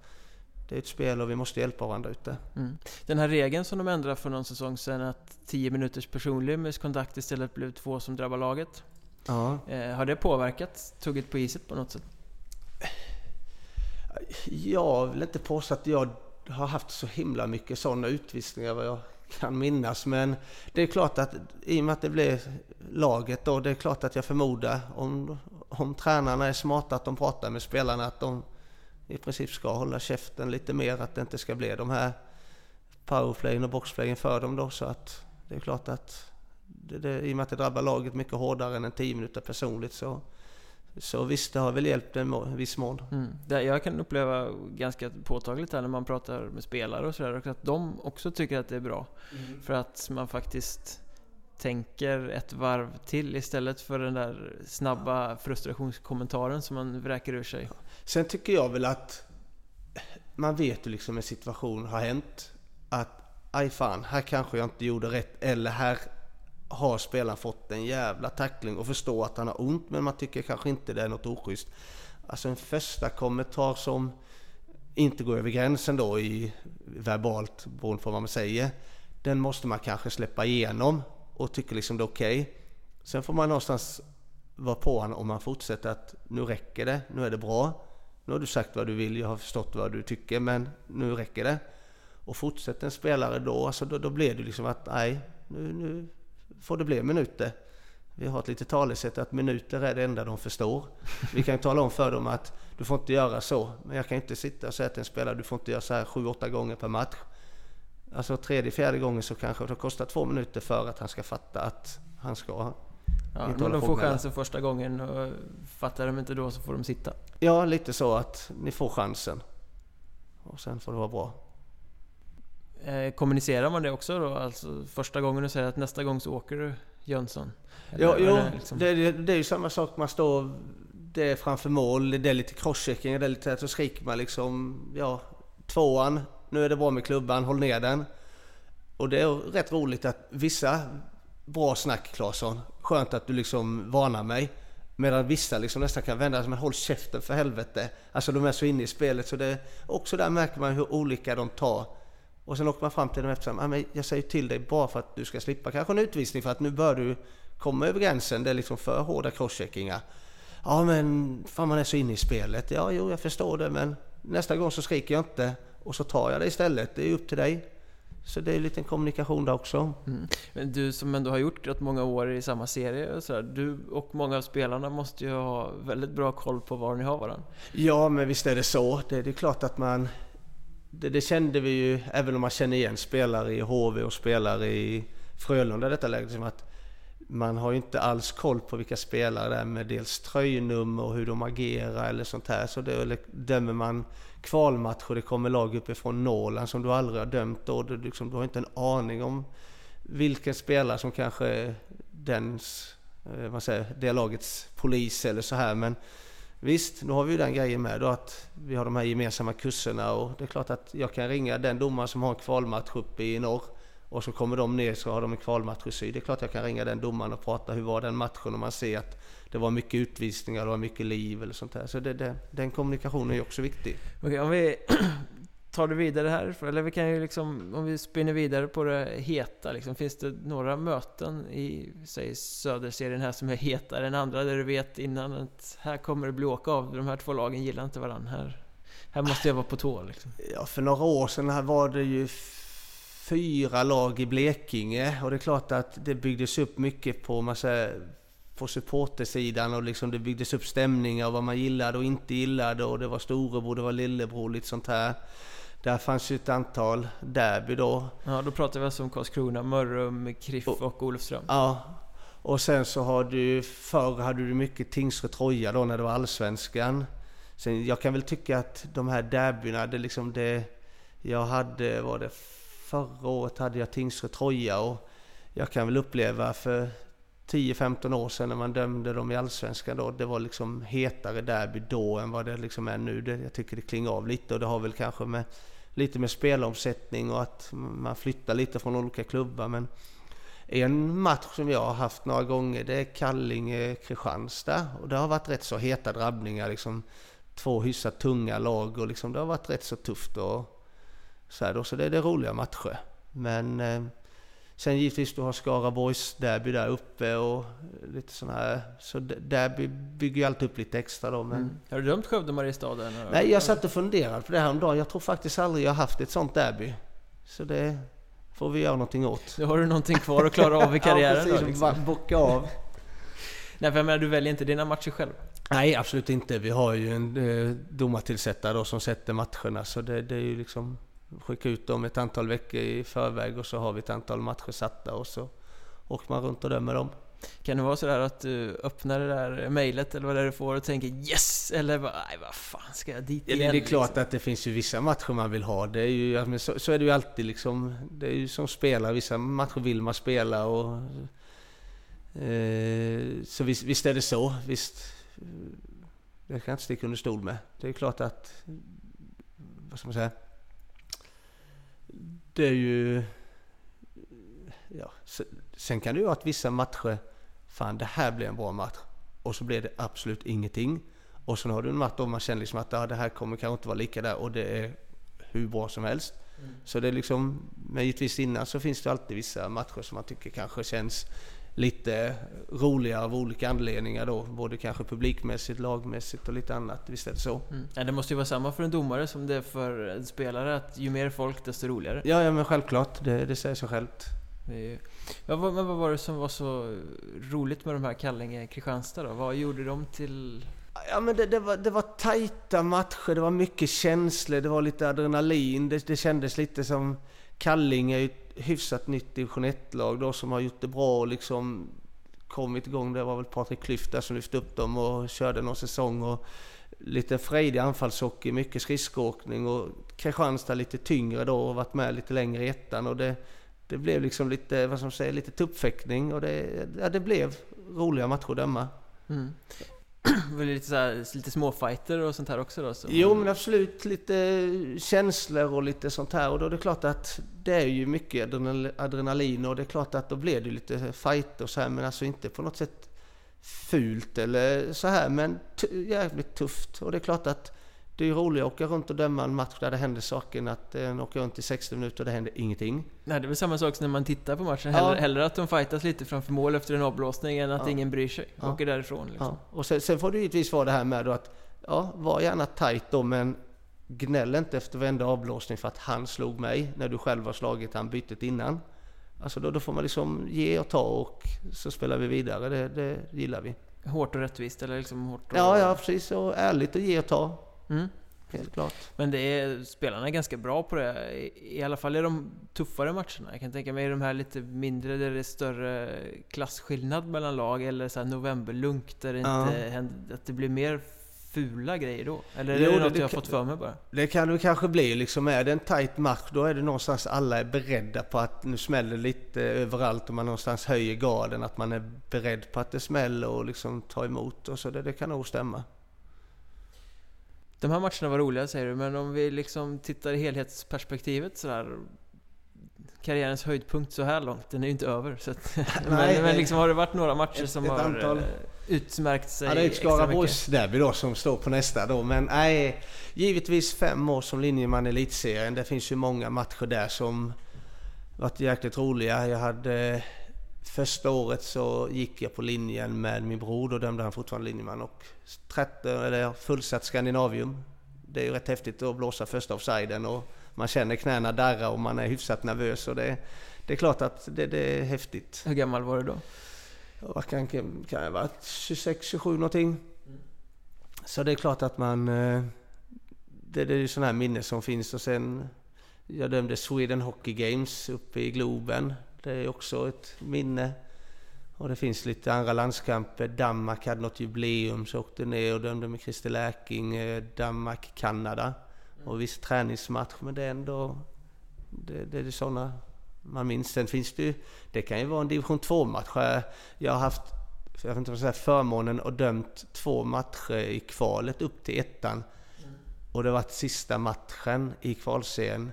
det är ett spel och vi måste hjälpa varandra ute. Mm. Den här regeln som de ändrade för någon säsong sedan att 10 minuters personlig misskontakt istället blev två som drabbar laget. Ja. Eh, har det påverkat tugget på iset på något sätt? Jag vill inte påstå att jag har haft så himla mycket sådana utvisningar vad jag kan minnas. Men det är klart att i och med att det blev laget då, det är klart att jag förmodar om, om tränarna är smarta att de pratar med spelarna att de i princip ska hålla käften lite mer, att det inte ska bli de här powerplayen och boxplayen för dem då. Så att det är klart att det, det, i och med att det drabbar laget mycket hårdare än en 10 minuter personligt så, så visst, det har väl hjälpt en må- viss mån. Mm. Det jag kan uppleva ganska påtagligt här när man pratar med spelare och sådär, att de också tycker att det är bra. För att man faktiskt tänker ett varv till istället för den där snabba frustrationskommentaren som man vräker ur sig. Sen tycker jag väl att man vet ju liksom en situation har hänt att aj fan, här kanske jag inte gjorde rätt eller här har spelaren fått en jävla tackling och förstår att han har ont men man tycker kanske inte det är något oschysst. Alltså en första kommentar som inte går över gränsen då i verbalt beroende på vad man säger. Den måste man kanske släppa igenom och tycker liksom det är okej. Sen får man någonstans vara på honom om man fortsätter att nu räcker det, nu är det bra. Nu har du sagt vad du vill, jag har förstått vad du tycker men nu räcker det. Och fortsätter en spelare då, alltså då, då blir det liksom att nej, nu, nu får det bli minuter. Vi har ett litet talesätt att minuter är det enda de förstår. Vi kan ju tala om för dem att du får inte göra så. Men jag kan inte sitta och säga till en spelare du får inte göra så här sju, åtta gånger per match. Alltså tredje, fjärde gången så kanske det kostar två minuter för att han ska fatta att han ska Ja, men de får chansen första gången och fattar de inte då så får de sitta. Ja, lite så att ni får chansen. Och sen får det vara bra. Eh, kommunicerar man det också då? Alltså första gången du säger att nästa gång så åker du Jönsson? Eller Ja, jo, det liksom- det, det, det är ju samma sak. Man står det är framför mål, det är lite crosschecking, det är lite så skriker man liksom ja, tvåan, nu är det bra med klubban, håll ner den. Och det är rätt roligt att vissa bra snack Claesson, skönt att du liksom varnar mig. Medan vissa liksom nästan kan vända sig, men håll käften för helvete. Alltså de är så inne i spelet så det, också där märker man hur olika de tar. Och sen åker man fram till dem eftersom, ah, men jag säger till dig bara för att du ska slippa kanske en utvisning för att nu bör du komma över gränsen, det är liksom för hårda crosscheckingar. Ja men fan man är så inne i spelet. Ja jo jag förstår det men nästa gång så skriker jag inte och så tar jag det istället. Det är upp till dig. Så det är en kommunikation där också. Mm. Men du som ändå har gjort rätt många år i samma serie och sådär, Du och många av spelarna måste ju ha väldigt bra koll på var ni har varandra. Ja men visst är det så. Det, det är klart att man... Det, det kände vi ju även om man känner igen spelare i HV och spelare i Frölunda i detta läget. Som att man har ju inte alls koll på vilka spelare det är med dels tröjnummer och hur de agerar eller sånt här. Så det, dömer man kvalmatcher, det kommer lag uppifrån Norrland som du aldrig har dömt och du, liksom, du har inte en aning om vilken spelare som kanske är dens eh, säger, det lagets polis eller så här. Men visst, nu har vi ju den grejen med då att vi har de här gemensamma kurserna och det är klart att jag kan ringa den domaren som har en kvalmatch uppe i norr och så kommer de ner så har de en kvalmatch i syd. Det är klart jag kan ringa den domaren och prata hur var den matchen och man ser att det var mycket utvisningar, det var mycket liv eller sånt där. Så det, det, den kommunikationen är också viktig. Okej, om vi tar det vidare här, eller vi kan ju liksom, om vi spinner vidare på det heta liksom, Finns det några möten i, säg Söderserien här som är hetare än andra, där du vet innan att här kommer det bli åka av, de här två lagen gillar inte varandra här. Här måste jag vara på tå liksom. Ja, för några år sedan här var det ju fyra lag i Blekinge och det är klart att det byggdes upp mycket på, man säger, på supportersidan och liksom det byggdes upp stämningar vad man gillade och inte gillade och det var storebror, det var lillebror, lite sånt här. Där fanns ju ett antal derby då. Ja, då pratar vi alltså om Karlskrona, Mörrum, Kriff och, och Olofström. Ja. Och sen så har du, förr hade du mycket Tingsryd-Troja då när det var Allsvenskan. Sen, jag kan väl tycka att de här derbyna, det liksom det... Jag hade, var det förra året hade jag Tingsryd-Troja och jag kan väl uppleva för 10-15 år sedan när man dömde dem i Allsvenskan då, det var liksom hetare derby då än vad det liksom är nu. Det, jag tycker det klingar av lite och det har väl kanske med lite med spelomsättning och att man flyttar lite från olika klubbar. Men en match som jag har haft några gånger det är Kallinge-Kristianstad och det har varit rätt så heta drabbningar. Liksom, två hyfsat tunga lag och liksom, det har varit rätt så tufft. Och, så, här då, så det är det roliga matcher. Men eh, Sen givetvis du har Skaraborgs derby där uppe och lite sådana här. Så derby bygger ju alltid upp lite extra då. Men... Mm. Har du dömt Skövde Mariestad? Nej, jag satt och funderade på det här om dagen. Jag tror faktiskt aldrig jag haft ett sånt derby. Så det får vi göra någonting åt. Då har du någonting kvar att klara av i karriären ja, precis, då? Liksom. Bocka av. Nej, för jag menar, du väljer inte dina matcher själv? Nej, absolut inte. Vi har ju en eh, domartillsättare då som sätter matcherna. Så det, det är ju liksom skicka ut dem ett antal veckor i förväg och så har vi ett antal matcher satta och så åker man runt och dömer dem. Kan det vara sådär att du öppnar det där mejlet eller vad det är du får och tänker yes! Eller bara, nej vad fan ska jag dit igen? Ja, det är klart liksom? att det finns ju vissa matcher man vill ha. Det är ju, så, så är det ju alltid liksom. Det är ju som spelare, vissa matcher vill man spela och... Eh, så visst, visst, är det så, visst. Det kan jag inte sticka under stol med. Det är klart att... Vad ska man säga? Det är ju... Ja, sen kan det ju vara att vissa matcher, fan det här blir en bra match. Och så blir det absolut ingenting. Och sen har du en match då man känner liksom att ah, det här kommer kanske inte vara lika där och det är hur bra som helst. Mm. Så det är liksom, men givetvis innan så finns det alltid vissa matcher som man tycker kanske känns lite roligare av olika anledningar då. Både kanske publikmässigt, lagmässigt och lite annat. Visst är det så? Mm. Ja, det måste ju vara samma för en domare som det är för en spelare. Att ju mer folk desto roligare. Ja, ja men självklart. Det, det säger sig självt. Ju... Ja, vad, men vad var det som var så roligt med de här Kallinge-Kristianstad då? Vad gjorde de till... Ja men det, det, var, det var tajta matcher, det var mycket känslor, det var lite adrenalin. Det, det kändes lite som Kallinge hyfsat nytt division 1-lag då som har gjort det bra och liksom kommit igång. Det var väl Patrik Klyft där som lyfte upp dem och körde någon säsong. Och lite frejdig anfallshockey, mycket skridskoåkning och Kristianstad lite tyngre då och varit med lite längre i ettan. Och det, det blev liksom lite, vad som säger, lite tuppfäktning och det, ja, det blev roliga matcher att döma. Mm. väl lite, så här, lite småfighter och sånt här också då? Så. Jo men absolut, lite känslor och lite sånt här. Och då är det klart att det är ju mycket adrenalin och det är klart att då blir det lite fighter och så här. Men alltså inte på något sätt fult eller så här. Men jävligt tufft. Och det är klart att det är roligare att åka runt och döma en match där det händer saker än att eh, åka runt i 60 minuter och det händer ingenting. Nej, det är väl samma sak som när man tittar på matchen. Ja. hellre att de fightas lite framför mål efter en avblåsning än att ja. ingen bryr sig. Ja. Åker därifrån liksom. Ja. Och sen, sen, får det givetvis vara det här med då att, ja, var gärna tight då men gnäll inte efter varenda avblåsning för att han slog mig när du själv har slagit han bytet innan. Alltså då, då får man liksom ge och ta och så spelar vi vidare. Det, det gillar vi. Hårt och rättvist eller liksom hårt och... Ja, ja precis. Och ärligt att ge och ta. Mm. Helt klart. Men det är, spelarna är ganska bra på det. I, I alla fall i de tuffare matcherna. Jag kan tänka mig de här lite mindre där det är större klasskillnad mellan lag. Eller så här novemberlunk där det inte händer, att det blir mer fula grejer då? Eller är det något det jag har kan- fått för mig bara? Det kan det kanske bli liksom. Är det en tight match då är det någonstans alla är beredda på att nu smäller lite överallt och man någonstans höjer garden. Att man är beredd på att det smäller och liksom tar emot och så. Det, det kan nog stämma. De här matcherna var roliga säger du, men om vi liksom tittar i helhetsperspektivet sådär Karriärens höjdpunkt så här långt, den är ju inte över. Så att, men, Nej, men liksom har det varit några matcher ett- som ett har antal- eh, utmärkt sig Ja, det är ett? Skaraborgsderby då som står på nästa då. Men nej, givetvis fem år som linjeman i elitserien. Det finns ju många matcher där som varit jäkligt roliga. Jag hade Första året så gick jag på linjen med min bror, då dömde han fortfarande linjeman och 13, eller fullsatt Skandinavium. Det är ju rätt häftigt att blåsa första offsiden och man känner knäna darra och man är hyfsat nervös och det, det är klart att det, det är häftigt. Hur gammal var du då? Ja, Vad kan, kan jag varit? 26, 27 någonting. Så det är klart att man... eh, Det, det är ju sådana här minnen som finns och sen... Jag dömde Sweden Hockey Games uppe i Globen. Det är också ett minne. Och det finns lite andra landskamper. Danmark hade något jubileum så jag åkte ner och dömde med Christer Läking. Eh, Danmark-Kanada. Och viss träningsmatch men det är ändå... Det, det är sådana man minns. Sen finns det ju... Det kan ju vara en division 2-match. Jag har haft jag vet inte vad jag ska säga, förmånen och dömt två matcher i kvalet upp till ettan. Och det var sista matchen i kvalserien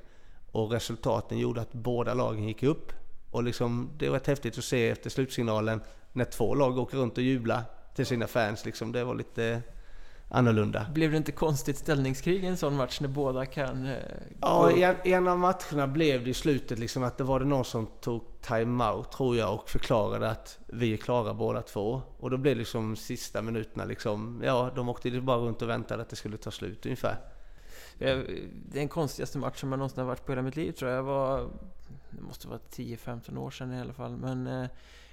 och resultaten gjorde att båda lagen gick upp. Och liksom, det var rätt häftigt att se efter slutsignalen när två lag åker runt och jublar till sina fans. Liksom, det var lite annorlunda. Blev det inte konstigt ställningskrig i en sån match när båda kan... eh, Ja, i en, i en av matcherna blev det i slutet liksom att det var det någon som tog time-out tror jag och förklarade att vi är klara båda två. Och då blev liksom sista minuterna liksom, ja de åkte bara runt och väntade att det skulle ta slut ungefär. Är den konstigaste match som jag någonsin har varit på hela mitt liv tror jag. Jag var... Det måste vara 10-15 år sedan i alla fall. Men eh,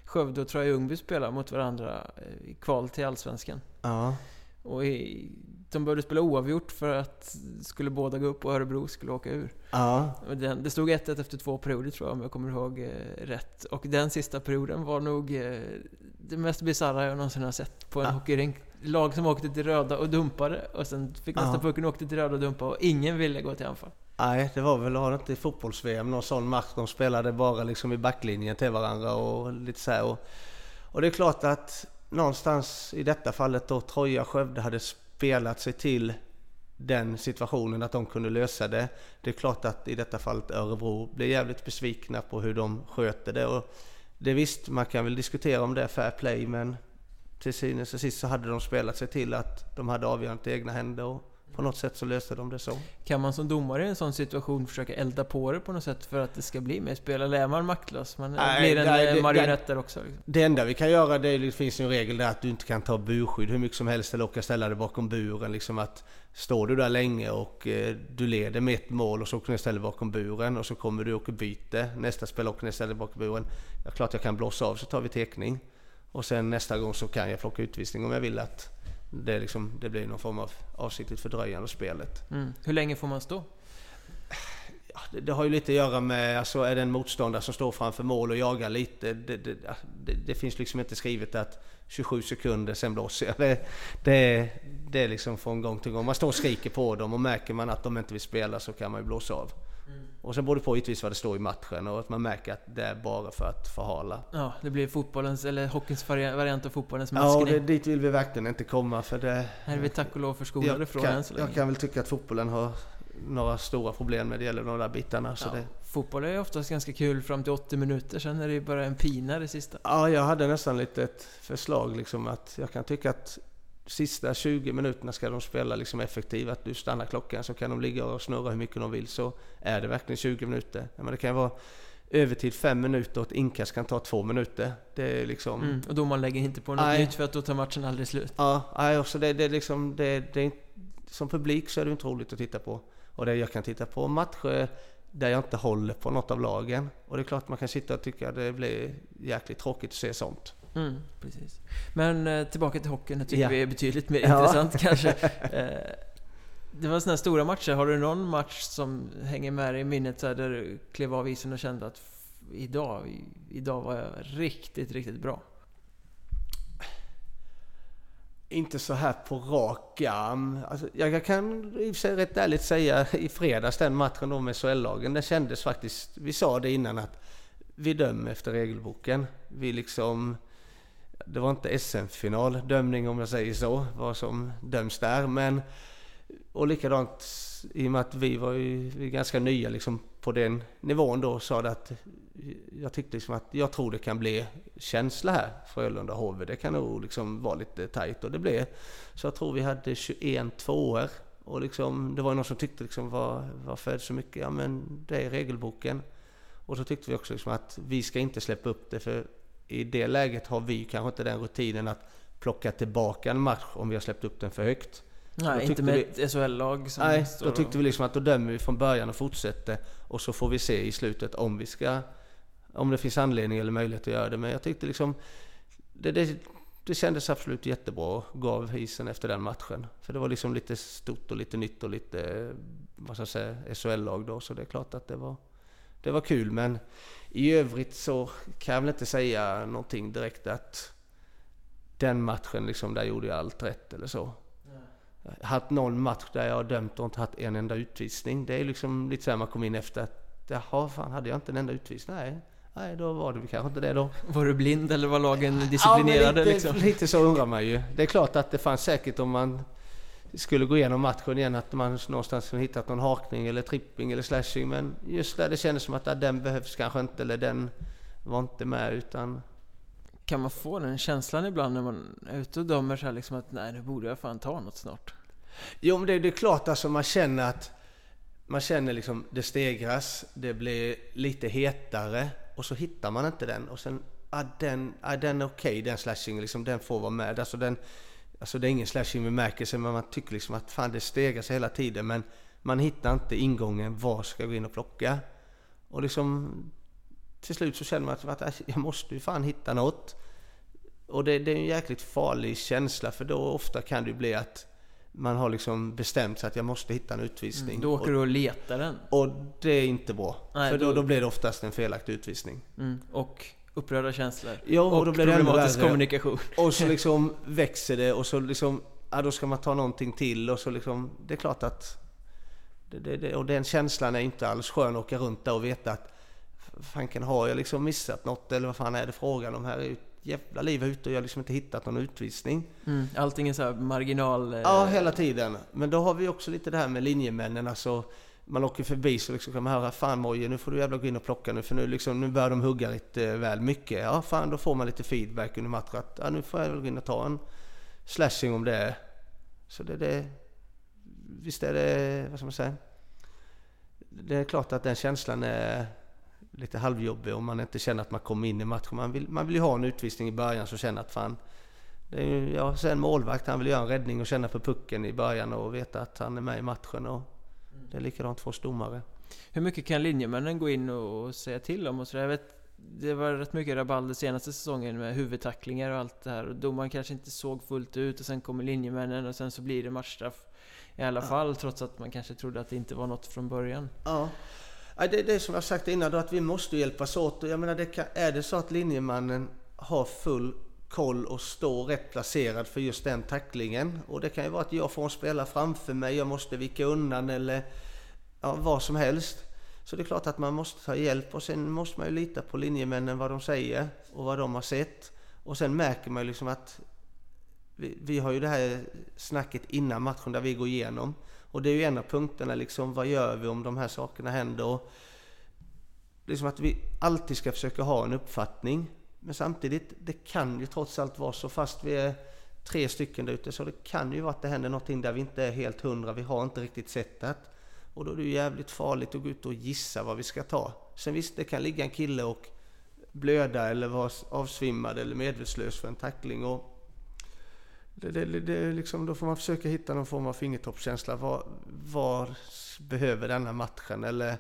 Skövde och Troja Ljungby spelade mot varandra eh, i kval till Allsvenskan. Ja. Och i, de började spela oavgjort för att skulle båda gå upp och Örebro skulle åka ur. Ja. Den, det stod 1-1 efter två perioder tror jag om jag kommer ihåg eh, rätt. Och den sista perioden var nog eh, det mest bisarra jag någonsin har sett på en Ja. hockeyrink. Lag som åkte till röda och dumpade och sen fick nästa Ja. pucken och åkte till röda och dumpade och ingen ville gå till anfall. Nej, det var väl, har det inte i fotbolls-VM någon sån match de spelade bara liksom i backlinjen till varandra och lite så här. Och, och det är klart att någonstans i detta fallet då Troja Skövde hade spelat sig till den situationen att de kunde lösa det. Det är klart att i detta fallet Örebro blev jävligt besvikna på hur de sköter det. Och det visst, man kan väl diskutera om det är fair play men till synes och sist så hade de spelat sig till att de hade avgörandet i egna händer och på något sätt så löste de det så. Kan man som domare i en sån situation försöka elda på det på något sätt för att det ska bli mer spel? Eller är man maktlös? Man Nej, blir en nej, eh, det- marionett där också. Liksom. Det enda vi kan göra, det, är, det finns ju en regel där att du inte kan ta burskydd hur mycket som helst eller åka ställa dig bakom buren. Liksom att står du där länge och eh, du leder med ett mål och så åker du ställer dig bakom buren och så kommer du och åker byte. Nästa spelare åker och ställer dig bakom buren. Ja, klart jag kan blåsa av så tar vi tekning. Och sen nästa gång så kan jag plocka utvisning om jag vill att det, liksom, det blir någon form av avsiktligt fördröjande av spelet. Mm. Hur länge får man stå? Ja, det, det har ju lite att göra med, alltså är det en motståndare som står framför mål och jagar lite. Det, det, det, det finns liksom inte skrivet att 27 sekunder sen blåser jag. Det, det, det är liksom från gång till gång. Man står och skriker på dem och märker man att de inte vill spela så kan man ju blåsa av. Och sen beror det på givetvis vad det står i matchen och att man märker att det är bara för att förhala. Ja, det blir fotbollens, eller hockeyns vari- variant av fotbollens Ja, maskning. och det, dit vill vi verkligen inte komma för det... Här är vi tack och lov förskonade jag, från kan, än så länge. jag kan väl tycka att fotbollen har några stora problem när det gäller de där bitarna. Så ja, det, Fotboll är oftast ganska kul fram till 80 minuter, sen är det ju bara en pina det sista. Ja, jag hade nästan lite ett förslag liksom att jag kan tycka att sista 20 minuterna ska de spela liksom effektivt. Att du stannar klockan så kan de ligga och snurra hur mycket de vill så är det verkligen 20 minuter. Men det kan vara övertid 5 minuter och ett inkast kan ta 2 minuter. Det är liksom... Mm. Och domaren lägger inte på något Nej. nytt för att då tar matchen aldrig slut. Ja, nej, också det, det liksom... Det, det som publik så är det inte roligt att titta på. Och det jag kan titta på matcher där jag inte håller på något av lagen. Och det är klart man kan sitta och tycka att det blir jäkligt tråkigt att se sånt. Mm, precis. Men eh, tillbaka till hockeyn, det tycker Ja. vi är betydligt mer Ja. intressant kanske. Eh, det var sådana här stora matcher. Har du någon match som hänger med dig i minnet så här, där du klev av isen och kände att idag, idag var jag riktigt, riktigt bra? Inte så här på rak arm. Alltså, jag kan i och sig rätt ärligt säga i fredags den matchen då med SHL-lagen. Det kändes faktiskt, vi sa det innan att vi dömer efter regelboken. Vi liksom, det var inte SM-final dömning om jag säger så, vad som döms där. Men, och likadant i och med att vi var ju vi ganska nya liksom på den nivån då sa det att jag tyckte liksom att jag tror det kan bli känsla här Frölunda HV. Det kan nog liksom vara lite tajt och det blev. Så jag tror vi hade 21 tvåor och liksom, det var någon som tyckte liksom var, varför är det så mycket? Ja men det är regelboken. Och så tyckte vi också liksom att vi ska inte släppa upp det för i det läget har vi kanske inte den rutinen att plocka tillbaka en match om vi har släppt upp den för högt. Nej, inte med vi, ett SHL-lag Nej, då tyckte vi liksom att då dömer vi från början och fortsätter. Och så får vi se i slutet om vi ska... Om det finns anledning eller möjlighet att göra det. Men jag tyckte liksom... Det, det, det kändes absolut jättebra och gav isen efter den matchen. För det var liksom lite stort och lite nytt och lite, vad ska jag säga, SHL-lag då. Så det är klart att det var, det var kul. Men i övrigt så kan jag väl inte säga någonting direkt att den matchen liksom, där gjorde jag allt rätt eller så haft någon match där jag har dömt och inte haft en enda utvisning. Det är liksom lite så här man kommer in efter att jaha, fan hade jag inte en enda utvisning? Nej, nej då var det kanske inte det då. Var du blind eller var lagen disciplinerade? Ja, lite, liksom? lite så undrar man ju. Det är klart att det fanns säkert om man skulle gå igenom matchen igen att man någonstans hittat någon hakning eller tripping eller slashing. Men just där det kändes som att ja, den behövs kanske inte eller den var inte med utan kan man få den känslan ibland när man är ute och dömer så här liksom att nej, nu borde jag fan ta något snart? Jo, men det, det är klart alltså man känner att man känner liksom det stegras, det blir lite hetare och så hittar man inte den och sen, ah, den, ah, den är okej okay, den slashingen, liksom, den får vara med. Alltså, den, alltså det är ingen slashing bemärkelse men man tycker liksom att fan det stegras hela tiden men man hittar inte ingången, var ska jag gå in och plocka? Och liksom till slut så känner man att, att jag måste ju fan hitta något. Och det, det, är en jäkligt farlig känsla för då ofta kan det bli att man har liksom bestämt sig att jag måste hitta en utvisning. Mm, då åker och, du och letar den. Och det är inte bra. Nej, för då, då blir det oftast en felaktig utvisning. Mm, och upprörda känslor. Ja, och, och då blir det problematisk värre. kommunikation. Och så liksom växer det och så liksom, ja då ska man ta någonting till och så liksom, det är klart att det, det, det, och den känslan är inte alls skön att åka runt där och veta att fanken har jag liksom missat något eller vad fan är det frågan om? Här är ju jävla liv ute och jag har liksom inte hittat någon utvisning. Mm, allting är så här marginal... Eh... Ja, hela tiden. Men då har vi också lite det här med linjemännen. Alltså, man åker förbi så liksom kan man höra Fan Moje, nu får du jävla gå in och plocka nu för nu, liksom, nu börjar de hugga lite väl mycket. Ja, fan då får man lite feedback under matchen att ja, nu får jag väl gå in och ta en slashing om det är. Så det, det... Visst är det, vad ska man säga? Det är klart att den känslan är lite halvjobbig om man inte känner att man kommer in i matchen. Man vill, man vill ju ha en utvisning i början så känner att fan, det är ju, ja, sen målvakt, han vill göra en räddning och känna på pucken i början och veta att han är med i matchen. Och det är likadant för oss domare. Hur mycket kan linjemännen gå in och säga till om? Och så Jag vet, det var rätt mycket rabalder senaste säsongen med huvudtacklingar och allt det här. Och domaren kanske inte såg fullt ut och sen kommer linjemännen och sen så blir det matchstraff i alla ja. fall. Trots att man kanske trodde att det inte var något från början. Ja. Det, det är som jag sagt innan, då, att vi måste hjälpas åt. Jag menar, det kan, är det så att linjemannen har full koll och stå rätt placerad för just den tacklingen. Och det kan ju vara att jag får en spelare framför mig, jag måste vika undan eller ja, vad som helst. Så det är klart att man måste ta hjälp och sen måste man ju lita på linjemännen vad de säger och vad de har sett. Och sen märker man ju liksom att vi, vi har ju det här snacket innan matchen där vi går igenom. Och det är ju en av punkterna, liksom, vad gör vi om de här sakerna händer? Och liksom att vi alltid ska försöka ha en uppfattning. Men samtidigt, det kan ju trots allt vara så, fast vi är tre stycken där ute, så det kan ju vara att det händer någonting där vi inte är helt hundra, vi har inte riktigt sett det. Och då är det ju jävligt farligt att gå ut och gissa vad vi ska ta. Sen visst, det kan ligga en kille och blöda eller vara avsvimmad eller medvetslös för en tackling. Och det, det, det, liksom, då får man försöka hitta någon form av fingertoppskänsla. Var, var behöver denna matchen? Eller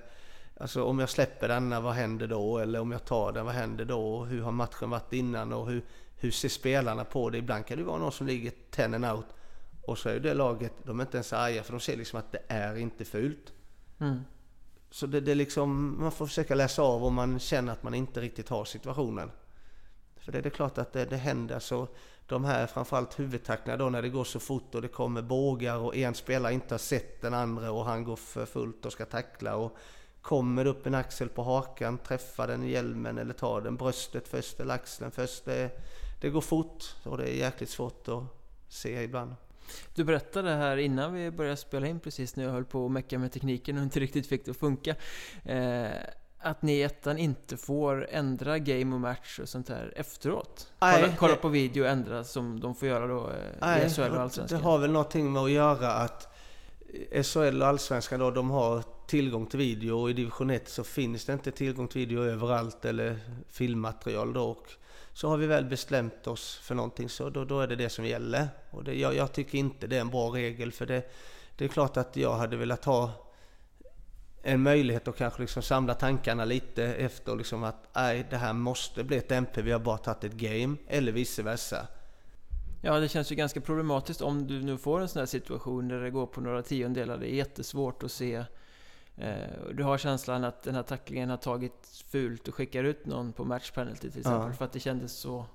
alltså, om jag släpper denna, vad händer då? Eller om jag tar den, vad händer då? Hur har matchen varit innan? Och hur, hur ser spelarna på det? Ibland kan det vara någon som ligger 10 and out. Och så är det laget, de är inte ens arga för de ser liksom att det är inte fult. Mm. Så det, det är liksom, man får försöka läsa av om man känner att man inte riktigt har situationen. För det är det klart att det, det händer så de här framförallt huvudtacklarna då när det går så fort och det kommer bågar och en spelare inte har sett den andra och han går för fullt och ska tackla och kommer upp en axel på hakan, träffar den i hjälmen eller tar den bröstet först eller axeln först. Det, det går fort och det är jäkligt svårt att se ibland. Du berättade här innan vi började spela in precis när jag höll på att mecka med tekniken och inte riktigt fick det att funka. Eh, att ni i ettan inte får ändra game och match och sånt här efteråt? Nej, kolla, kolla det- på video och ändra som de får göra då eh, i SHL och det Allsvenskan? har väl någonting med att göra att SHL och Allsvenskan då, de har tillgång till video och i division 1 så finns det inte tillgång till video överallt eller filmmaterial då. Och så har vi väl bestämt oss för någonting så då, då är det det som gäller. Och det, jag, jag tycker inte det är en bra regel för det, det är klart att jag hade velat ha en möjlighet att kanske liksom samla tankarna lite efter liksom att nej, det här måste bli ett MP, vi har bara tagit ett game, eller vice versa. Ja, det känns ju ganska problematiskt om du nu får en sån här situation där det går på några tiondelar. Det är jättesvårt att se. Eh, du har känslan att den här tacklingen har tagit fult och skickar ut någon på match penalty till exempel. Ja. För att det kändes så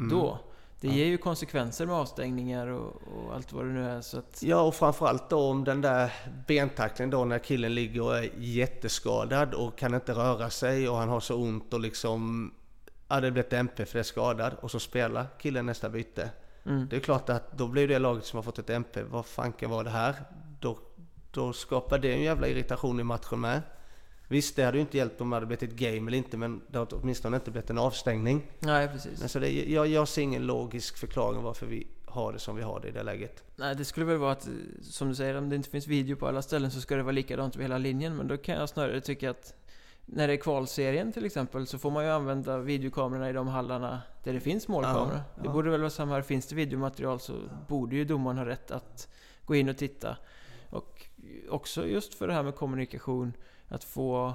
Mm. då. Det Ja. ger ju konsekvenser med avstängningar och, och allt vad det nu är. Så att, Ja, och framförallt då om den där bentacklingen då när killen ligger och är jätteskadad och kan inte röra sig och han har så ont och liksom... Ja, det blir ett MP för det är skadad och så spelar killen nästa byte. mm. Det är klart att då blir det laget som har fått ett MP, vad fanken var det här? Då, då skapar det en jävla irritation i matchen med. Visst, det hade ju inte hjälpt om det hade blivit ett game eller inte, men det har åtminstone inte blivit en avstängning. Nej, precis. Men så det, jag, jag ser ingen logisk förklaring varför vi har det som vi har det i det läget. Nej, det skulle väl vara att, som du säger, om det inte finns video på alla ställen så ska det vara likadant över hela linjen. Men då kan jag snarare tycka att när det är kvalserien till exempel så får man ju använda videokamerorna i de hallarna där det finns målkamera. Ja, Det ja. borde väl vara samma här. Finns det videomaterial så borde ju domaren ha rätt att gå in och titta. Och också just för det här med kommunikation, att få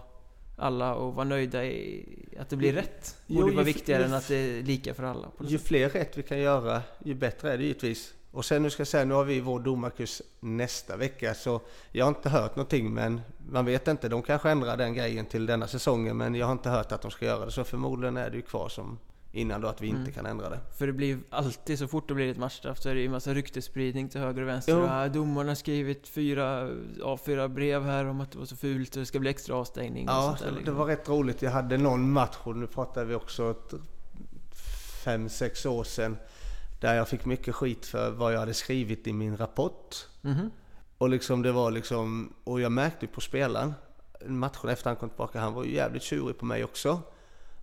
alla att vara nöjda i att det blir rätt. Jo, Borde ju vara viktigare än att det är lika för alla. Ju fler rätt vi kan göra, ju bättre är det givetvis. Och sen nu ska jag säga, nu har vi vår domarkurs nästa vecka, så jag har inte hört någonting, men man vet inte. De kanske ändrar den grejen till denna säsongen, men jag har inte hört att de ska göra det. Så förmodligen är det ju kvar som innan då, att vi inte Mm. kan ändra det. För det blir alltid, så fort det blir ett matchstraff så är det ju massa ryktesspridning till höger och vänster. Jo. Och, ah, domaren har skrivit fyra A4-brev här om att det var så fult och det ska bli extra avstängning. och Ja, sånt där det, liksom. var rätt roligt. Jag hade någon match, och nu pratar vi också ett, fem, sex år sedan, där jag fick mycket skit för vad jag hade skrivit i min rapport. Mhm. Och liksom det var liksom, och jag märkte på spelaren, matchen efter han kom tillbaka, han var ju jävligt tjurig på mig också.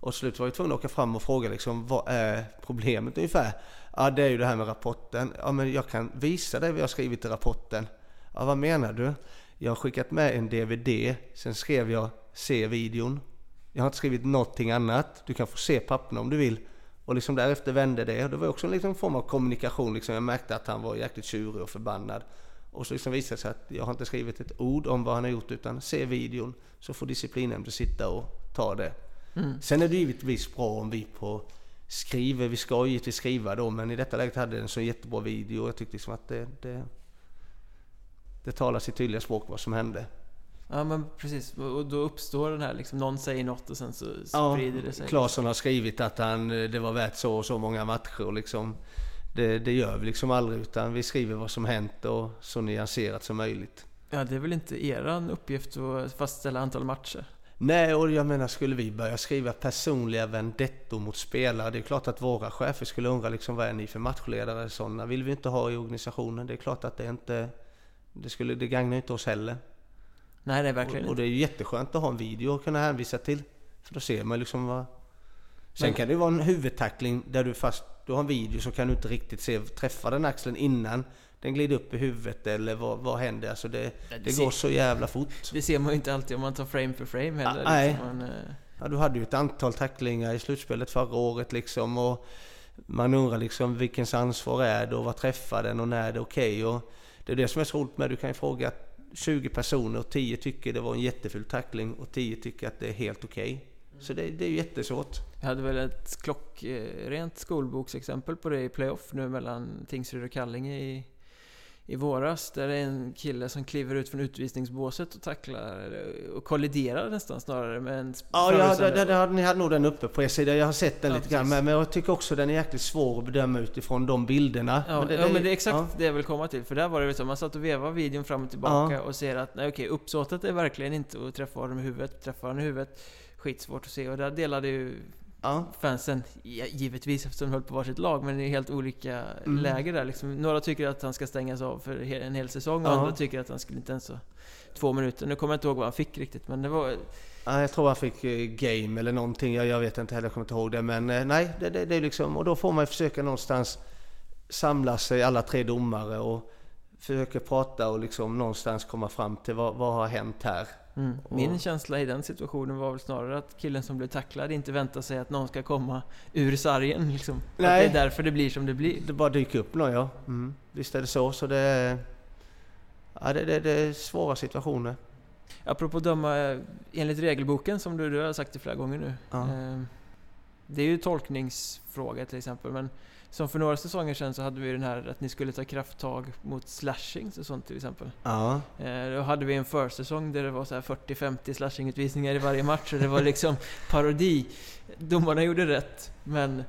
Och till slut var jag tvungen att åka fram och fråga liksom, vad är problemet ungefär? Ja, det är ju det här med rapporten. Ja, men jag kan visa dig vad jag har skrivit i rapporten. Ja, vad menar du? Jag har skickat med en DVD, sen skrev jag se videon. Jag har inte skrivit någonting annat. Du kan få se papperna om du vill. Och liksom därefter vände det. Och det var också en liksom form av kommunikation. Liksom jag märkte att han var jäkligt tjurig och förbannad. Och så liksom visade det sig att jag har inte skrivit ett ord om vad han har gjort utan se videon så får disciplinnämnden sitta och ta det. Mm. Sen är det givetvis bra om vi på skriver, vi ska ju givetvis skriva då men i detta läget hade den en så jättebra video jag tyckte liksom att det, det, det talar sitt tydliga språk vad som hände. Ja men precis, och då uppstår den här liksom, någon säger något och sen så Ja, sprider det sig. Claesson har skrivit att han, det var värt så och så många matcher och liksom det, det gör vi liksom aldrig utan vi skriver vad som hänt och så nyanserat som möjligt. Ja, det är väl inte eran uppgift att fastställa antal matcher? Nej, och jag menar skulle vi börja skriva personliga vendettor mot spelare, det är klart att våra chefer skulle undra liksom vad är ni för matchledare? Sådana vill vi inte ha i organisationen. Det är klart att det inte, det skulle, det gagnar inte oss heller. Nej, det är verkligen Och, och det är ju jätteskönt att ha en video att kunna hänvisa till. För då ser man liksom vad... Sen Men- kan det ju vara en huvudtackling där du fast, du har en video så kan du inte riktigt se, träffa den axeln innan den glider upp i huvudet eller vad, vad händer? Alltså det, det det går så jävla fort. Det ser man ju inte alltid om man tar frame för frame heller. Ah, nej. liksom. Man, eh, Ja, du hade ju ett antal tacklingar i slutspelet förra året liksom och man undrar liksom vilkens ansvar är det och vad träffar den och när är det okej? Och det är det som är så roligt med du kan ju fråga 20 personer och 10 tycker det var en jätteful tackling och 10 tycker att det är helt okej. Så det, det är ju jättesvårt. Jag hade väl ett klockrent skolboksexempel på det i playoff nu mellan Tingsryd och Kallinge i, i våras. Där det är en kille som kliver ut från utvisningsbåset och tacklar och kolliderar nästan snarare med en Ja, ja det, det, ni hade nog den uppe på er sida. Jag har sett den ja, lite grann. Men, men jag tycker också den är jäkligt svår att bedöma utifrån de bilderna. Ja, men det, ja, men det är exakt ja. det jag vill komma till. För där var det så man satt och vevade videon fram och tillbaka och ser att nej okej, uppsåtet är verkligen inte att träffa honom i huvudet. Träffa honom i huvudet, skitsvårt att se. Och där delade ju ja. fansen, givetvis eftersom de höll på varsitt lag, men i helt olika mm. läger där liksom. Några tycker att han ska stängas av för en hel säsong och ja. andra tycker att han skulle inte ens ha två minuter. Nu kommer jag inte ihåg vad han fick riktigt, men det var... Ja, jag tror han fick eh, game eller någonting, jag, jag vet inte heller, jag kommer inte ihåg det. Men eh, nej, det, det, det är liksom, och då får man försöka någonstans samla sig alla tre domare och försöka prata och liksom någonstans komma fram till vad, vad har hänt här? Mm. Min känsla i den situationen var väl snarare att killen som blev tacklad inte väntar sig att någon ska komma ur sargen. Liksom. Nej. Att det är därför det blir som det blir. Det bara dyker upp någon, ja. Mm. Visst är det så. så det, är, ja, det, det, det är svåra situationer. Apropå döma eh, enligt regelboken, som du, du har sagt det flera gånger nu. Ja. Eh, det är ju tolkningsfråga till exempel, men som för några säsonger sedan så hade vi den här att ni skulle ta krafttag mot slashings och sånt till exempel. Ja. Eh, då hade vi en försäsong där det var så 40-50 slashingutvisningar i varje match och det var liksom parodi. Domarna gjorde rätt, men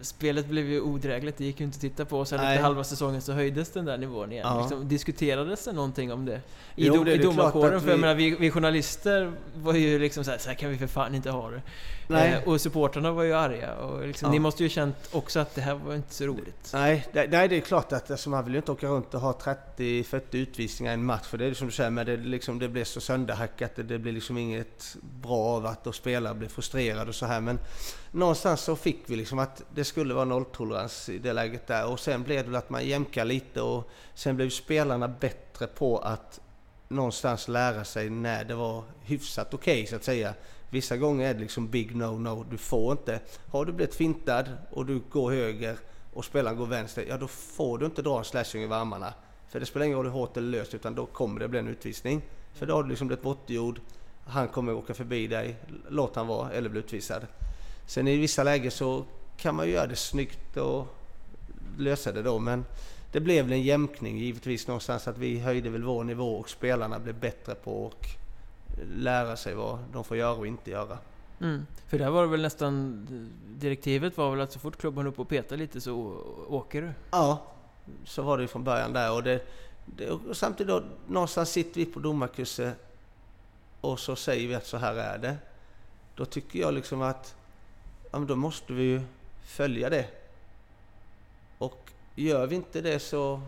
spelet blev ju odrägligt, det gick ju inte att titta på. Sen efter halva säsongen så höjdes den där nivån igen. Ja. Liksom, diskuterades det någonting om det? I, jo, det, i domarkåren? För vi... jag menar, vi, vi, journalister var ju liksom såhär, så här kan vi för fan inte ha det. Eh, och supportrarna var ju arga. Och liksom, ja. Ni måste ju känt också att det här var inte så roligt. Nej, det, nej, det är klart att alltså, man vill ju inte åka runt och ha 30-40 utvisningar i en match. För det är som du säger, men det, liksom, det blir så sönderhackat. Det, det blir liksom inget bra av att spelare blir frustrerade och så här. Men någonstans så fick vi liksom att det skulle vara nolltolerans i det läget där. Och sen blev det väl att man jämkade lite och sen blev spelarna bättre på att någonstans lära sig när det var hyfsat okej okay, så att säga. Vissa gånger är det liksom big no-no, du får inte. Har du blivit fintad och du går höger och spelaren går vänster, ja då får du inte dra en slashing över armarna. För det spelar ingen roll hur hårt eller löst utan då kommer det bli en utvisning. För då har du liksom blivit bortgjord, han kommer åka förbi dig, låt han vara eller bli utvisad. Sen i vissa lägen så kan man ju göra det snyggt och lösa det då men det blev väl en jämkning givetvis någonstans att vi höjde väl vår nivå och spelarna blev bättre på att lära sig vad de får göra och inte göra. Mm. För där var det väl nästan direktivet var väl att så fort klubban upp och petar lite så åker du? Ja, så var det ju från början där och, det, det, och samtidigt då någonstans sitter vi på domarkurser och så säger vi att så här är det. Då tycker jag liksom att ja, men då måste vi ju följa det. Och gör vi inte det så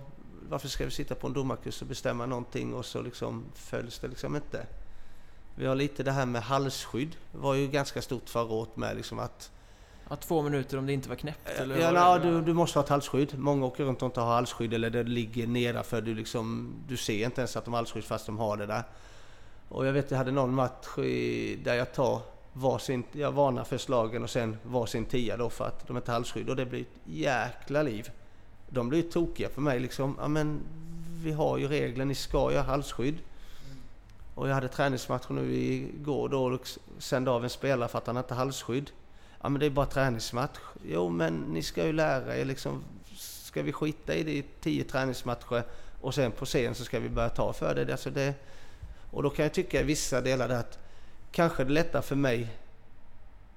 varför ska vi sitta på en domarkurs och bestämma någonting och så liksom följs det liksom inte. Vi har lite det här med halsskydd. Det var ju ganska stort förra året med liksom att... Ja, två minuter om det inte var knäppt eller? Ja, na, du, du måste ha ett halsskydd. Många åker runt och inte har halsskydd eller det ligger nedanför. Du, liksom, du ser inte ens att de har halsskydd fast de har det där. Och jag vet, jag hade någon match i, där jag tar varsin, jag varnar för slagen och sen varsin tia då för att de inte har halsskydd och det blir ett jäkla liv. De blir tokiga för mig liksom. Ja men vi har ju regler, ni ska ju ha halsskydd. Och jag hade träningsmatch nu igår då och sände av en spelare för att han inte har halsskydd. Ja men det är bara träningsmatch. Jo men ni ska ju lära er liksom. Ska vi skita i det i tio träningsmatcher och sen på scen så ska vi börja ta för det. Alltså det och då kan jag tycka i vissa delar att kanske det är lättare för mig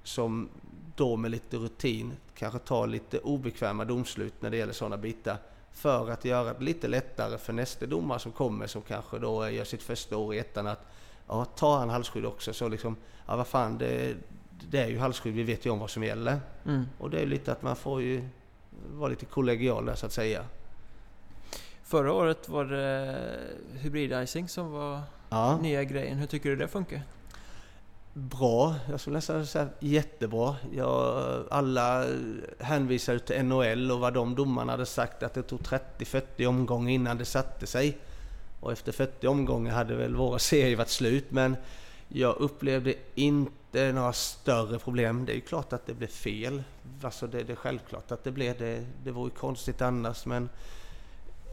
som då med lite rutin kanske tar lite obekväma domslut när det gäller sådana bitar för att göra det lite lättare för nästa domare som kommer som kanske då gör sitt första år i ettan att ja, tar han halsskydd också så liksom, ja vad fan det, det är ju halsskydd, vi vet ju om vad som gäller. Mm. Och det är lite att man får ju vara lite kollegial där så att säga. Förra året var det hybrid-icing som var ja. nya grejen. Hur tycker du det funkar? Bra. Jag skulle nästan säga jättebra. Jag, alla hänvisade till NHL och vad de domarna hade sagt att det tog 30-40 omgångar innan det satte sig. Och efter 40 omgångar hade väl våra serier varit slut men jag upplevde inte några större problem. Det är ju klart att det blev fel. Alltså det, det är självklart att det blev det. Det vore konstigt annars men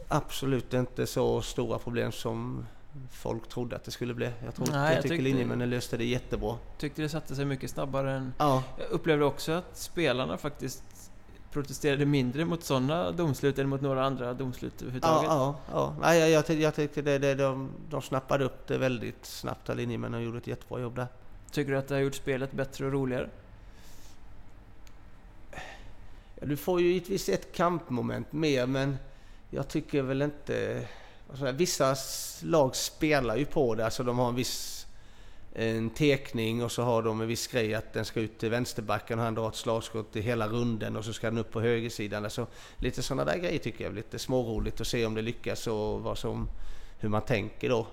absolut inte så stora problem som folk trodde att det skulle bli. Jag tror Nej, jag tycker linjemännen löste det jättebra. Tyckte det satte sig mycket snabbare än... Ja. Jag upplevde också att spelarna faktiskt protesterade mindre mot sådana domslut än mot några andra domslut Ja, överhuvudtaget. ja, ja. Nej, jag, jag, jag tycker det, det, de, de snappade upp det väldigt snabbt, linjemännen, och gjorde ett jättebra jobb där. Tycker du att det har gjort spelet bättre och roligare? Ja, du får ju givetvis ett kampmoment mer, men jag tycker väl inte... Alltså, vissa lag spelar ju på det, alltså de har en viss en tekning och så har de en viss grej att den ska ut till vänsterbacken och han drar ett slagskott i hela runden och så ska den upp på högersidan. Alltså, lite sådana där grejer tycker jag är lite småroligt att se om det lyckas och vad som, hur man tänker då.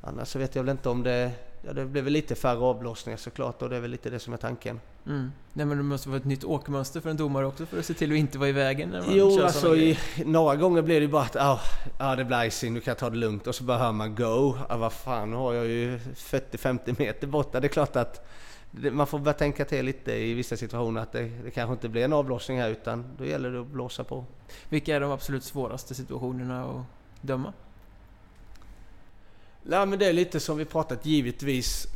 Annars så vet jag väl inte om det... Ja, det blir väl lite färre avblåsningar såklart och det är väl lite det som är tanken. Mm. Nej men det måste vara ett nytt åkmönster för en domare också för att se till att inte vara i vägen när man Jo, kör alltså i, några gånger blir det ju bara att ah, ah, det blir icing, nu kan jag ta det lugnt. Och så bara hör man go. Ah, vad fan, nu har jag ju 40-50 meter borta. Det är klart att det, man får börja tänka till lite i vissa situationer att det, det kanske inte blir en avblåsning här utan då gäller det att blåsa på. Vilka är de absolut svåraste situationerna att döma? Nej, men det är lite som vi pratat givetvis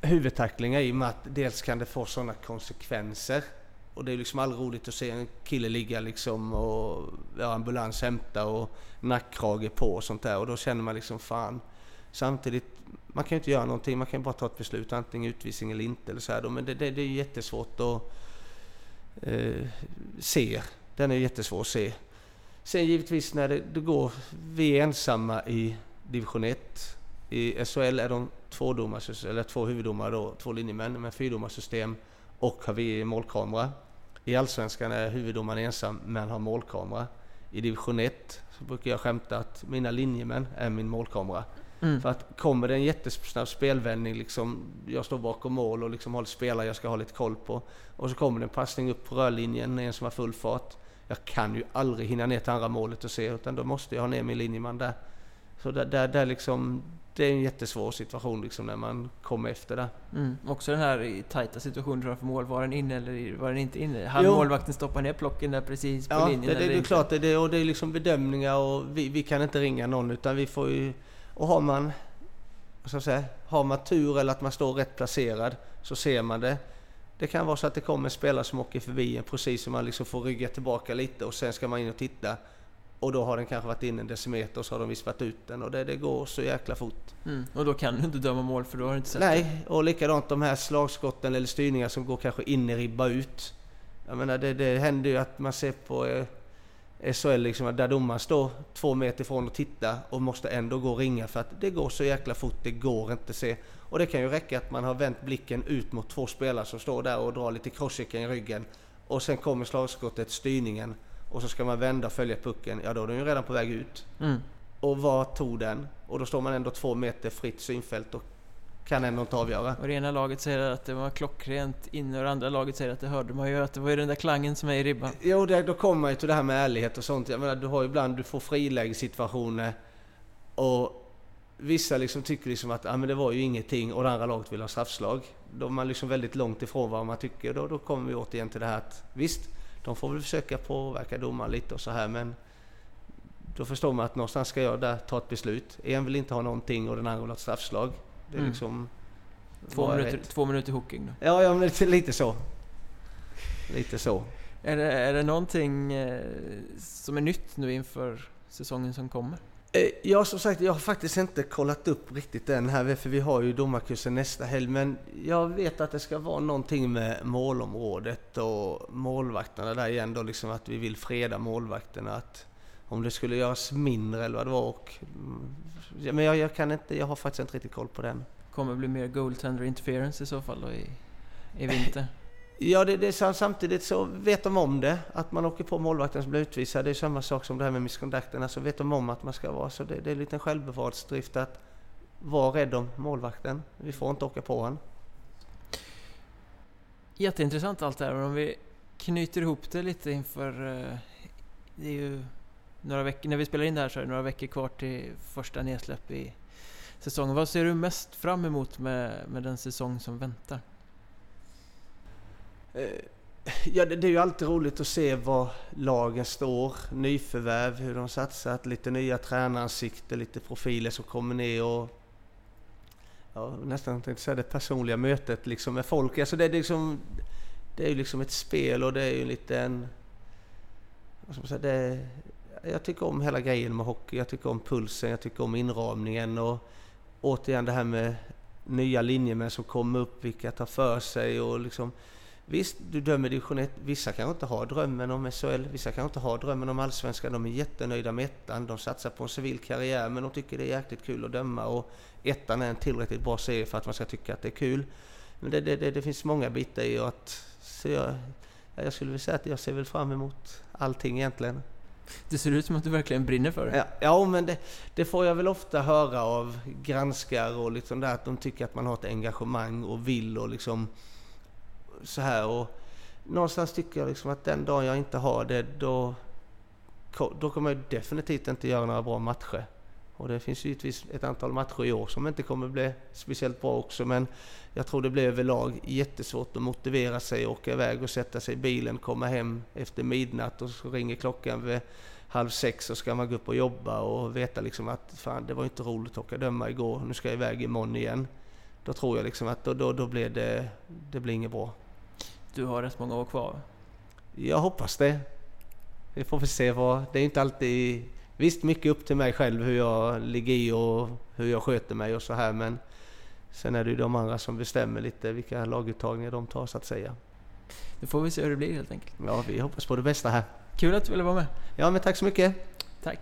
huvudtacklingar i och med att dels kan det få sådana konsekvenser. Och det är liksom aldrig roligt att se en kille ligga liksom och ja, ambulans hämta och nackkrage på och sånt där och då känner man liksom fan. Samtidigt, man kan ju inte göra någonting, man kan ju bara ta ett beslut antingen utvisning eller inte eller så här då. Men det, det, det är ju jättesvårt att eh, se. Den är jättesvår att se. Sen givetvis när det, det går, vi är ensamma i division 1. I SHL är de två, domars, eller två huvuddomare då, två linjemän med fyrdomarsystem och har vi målkamera. I Allsvenskan är huvuddomaren ensam men har målkamera. I division 1 så brukar jag skämta att mina linjemän är min målkamera. Mm. För att kommer det en jättesnabb spelvändning, liksom, jag står bakom mål och liksom har lite spelare jag ska ha lite koll på. Och så kommer det en passning upp på rörlinjen, en som har full fart. Jag kan ju aldrig hinna ner till andra målet och se, utan då måste jag ha ner min linjeman där. Så där, där, där liksom, det är en jättesvår situation liksom när man kommer efter där. Mm. Också den här tajta situationen framför mål. Var den inne eller var den inte inne? Han Jo. målvakten stoppa ner plocken där precis på Ja, det, linjen det, det eller är klart, det, det, och det är liksom bedömningar och vi, vi kan inte ringa någon utan vi får ju... Och har man, ska jag säga, har man tur eller att man står rätt placerad så ser man det. Det kan vara så att det kommer en spelare som åker förbi en precis som man liksom får rygga tillbaka lite och sen ska man in och titta. Och då har den kanske varit inne en decimeter och så har de vispat ut den och det, det går så jäkla fort. Mm. Och då kan du inte döma mål för då har du inte sett det. Nej, och likadant de här slagskotten eller styrningar som går kanske in i ribba ut. Jag menar det, det händer ju att man ser på eh, SHL liksom, där domaren står två meter ifrån och tittar och måste ändå gå och ringa för att det går så jäkla fort, det går inte att se. Och det kan ju räcka att man har vänt blicken ut mot två spelare som står där och drar lite crosschecking i ryggen. Och sen kommer slagskottet, styrningen, och så ska man vända och följa pucken. Ja, då är den ju redan på väg ut. Mm. Och vad tog den? Och då står man ändå två meter fritt synfält och kan ändå inte avgöra. Och det ena laget säger att det var klockrent inne och det andra laget säger att det hörde man ju att det var ju den där klangen som är i ribban. Jo, det, då kommer man ju till det här med ärlighet och sånt. Jag menar, du har ju ibland, du får frilägessituationer och vissa liksom tycker liksom att ah, men det var ju ingenting och det andra laget vill ha straffslag. Då är man liksom väldigt långt ifrån vad man tycker. Då, då kommer vi återigen till det här att visst, de får väl försöka påverka domaren lite och så här men då förstår man att någonstans ska jag där ta ett beslut. En vill inte ha någonting och den andra vill ha ett straffslag. Det är Mm. liksom... Två minuter, två minuter hooking då. Ja, ja lite, lite så. Lite så. Är det, är det någonting eh, som är nytt nu inför säsongen som kommer? Eh, Ja, som sagt, jag har faktiskt inte kollat upp riktigt än här, för vi har ju domarkursen nästa helg. Men jag vet att det ska vara någonting med målområdet och målvakterna där igen då, liksom att vi vill freda målvakterna. Att om det skulle göras mindre eller vad det var. Och, mm, men jag, jag kan inte, jag har faktiskt inte riktigt koll på den. Kommer bli mer goaltender interference i så fall då i, i vinter? Ja, det, det är samtidigt så vet de om det, att man åker på målvakten som blir utvisad. Det är samma sak som det här med misconducten, alltså vet de om att man ska vara så. Det, det är en liten självbevarelsedrift att vara rädd om målvakten. Vi får inte åka på honom. Jätteintressant allt det här, men om vi knyter ihop det lite inför... Eh, det är ju några veckor, när vi spelar in det här så är det några veckor kvar till första nedsläpp i säsongen. Vad ser du mest fram emot med, med den säsong som väntar? Eh, ja, det, det är ju alltid roligt att se var lagen står, nyförvärv, hur de satsat, lite nya tränaransikten, lite profiler som kommer ner och ja, nästan tänkte säga det personliga mötet liksom med folk. Alltså det, är liksom, det är ju liksom ett spel och det är ju lite en vad ska man säga, det, jag tycker om hela grejen med hockey. Jag tycker om pulsen, jag tycker om inramningen och återigen det här med nya linjemän som kommer upp, vilka tar för sig och liksom Visst, du dömer division 1. Vissa kanske inte har drömmen om SHL, vissa kanske inte har drömmen om allsvenskan. De är jättenöjda med ettan. De satsar på en civil karriär men de tycker det är jäkligt kul att döma och ettan är en tillräckligt bra serie för att man ska tycka att det är kul. Men det, det, det, det finns många bitar i att... Så jag, jag skulle vilja säga att jag ser väl fram emot allting egentligen. Det ser ut som att du verkligen brinner för det. Ja, ja men det, det, får jag väl ofta höra av granskare och liksom där att de tycker att man har ett engagemang och vill och liksom så här och någonstans tycker jag liksom att den dagen jag inte har det då, då kommer jag definitivt inte göra några bra matcher. Och det finns givetvis ett antal matcher i år som inte kommer bli speciellt bra också men jag tror det blir överlag jättesvårt att motivera sig, åka iväg och sätta sig i bilen, komma hem efter midnatt och så ringer klockan vid halv sex och ska man gå upp och jobba och veta liksom att fan det var inte roligt att åka döma igår, nu ska jag iväg imorgon igen. Då tror jag liksom att då, då, då blir det, det blir inget bra. Du har rätt många år kvar? Jag hoppas det. Vi får väl se vad... Det är inte alltid... Visst, mycket upp till mig själv hur jag ligger i och hur jag sköter mig och så här men sen är det ju de andra som bestämmer lite vilka laguttagningar de tar så att säga. Nu får vi se hur det blir helt enkelt. Ja, vi hoppas på det bästa här. Kul att du ville vara med. Ja, men tack så mycket. Tack.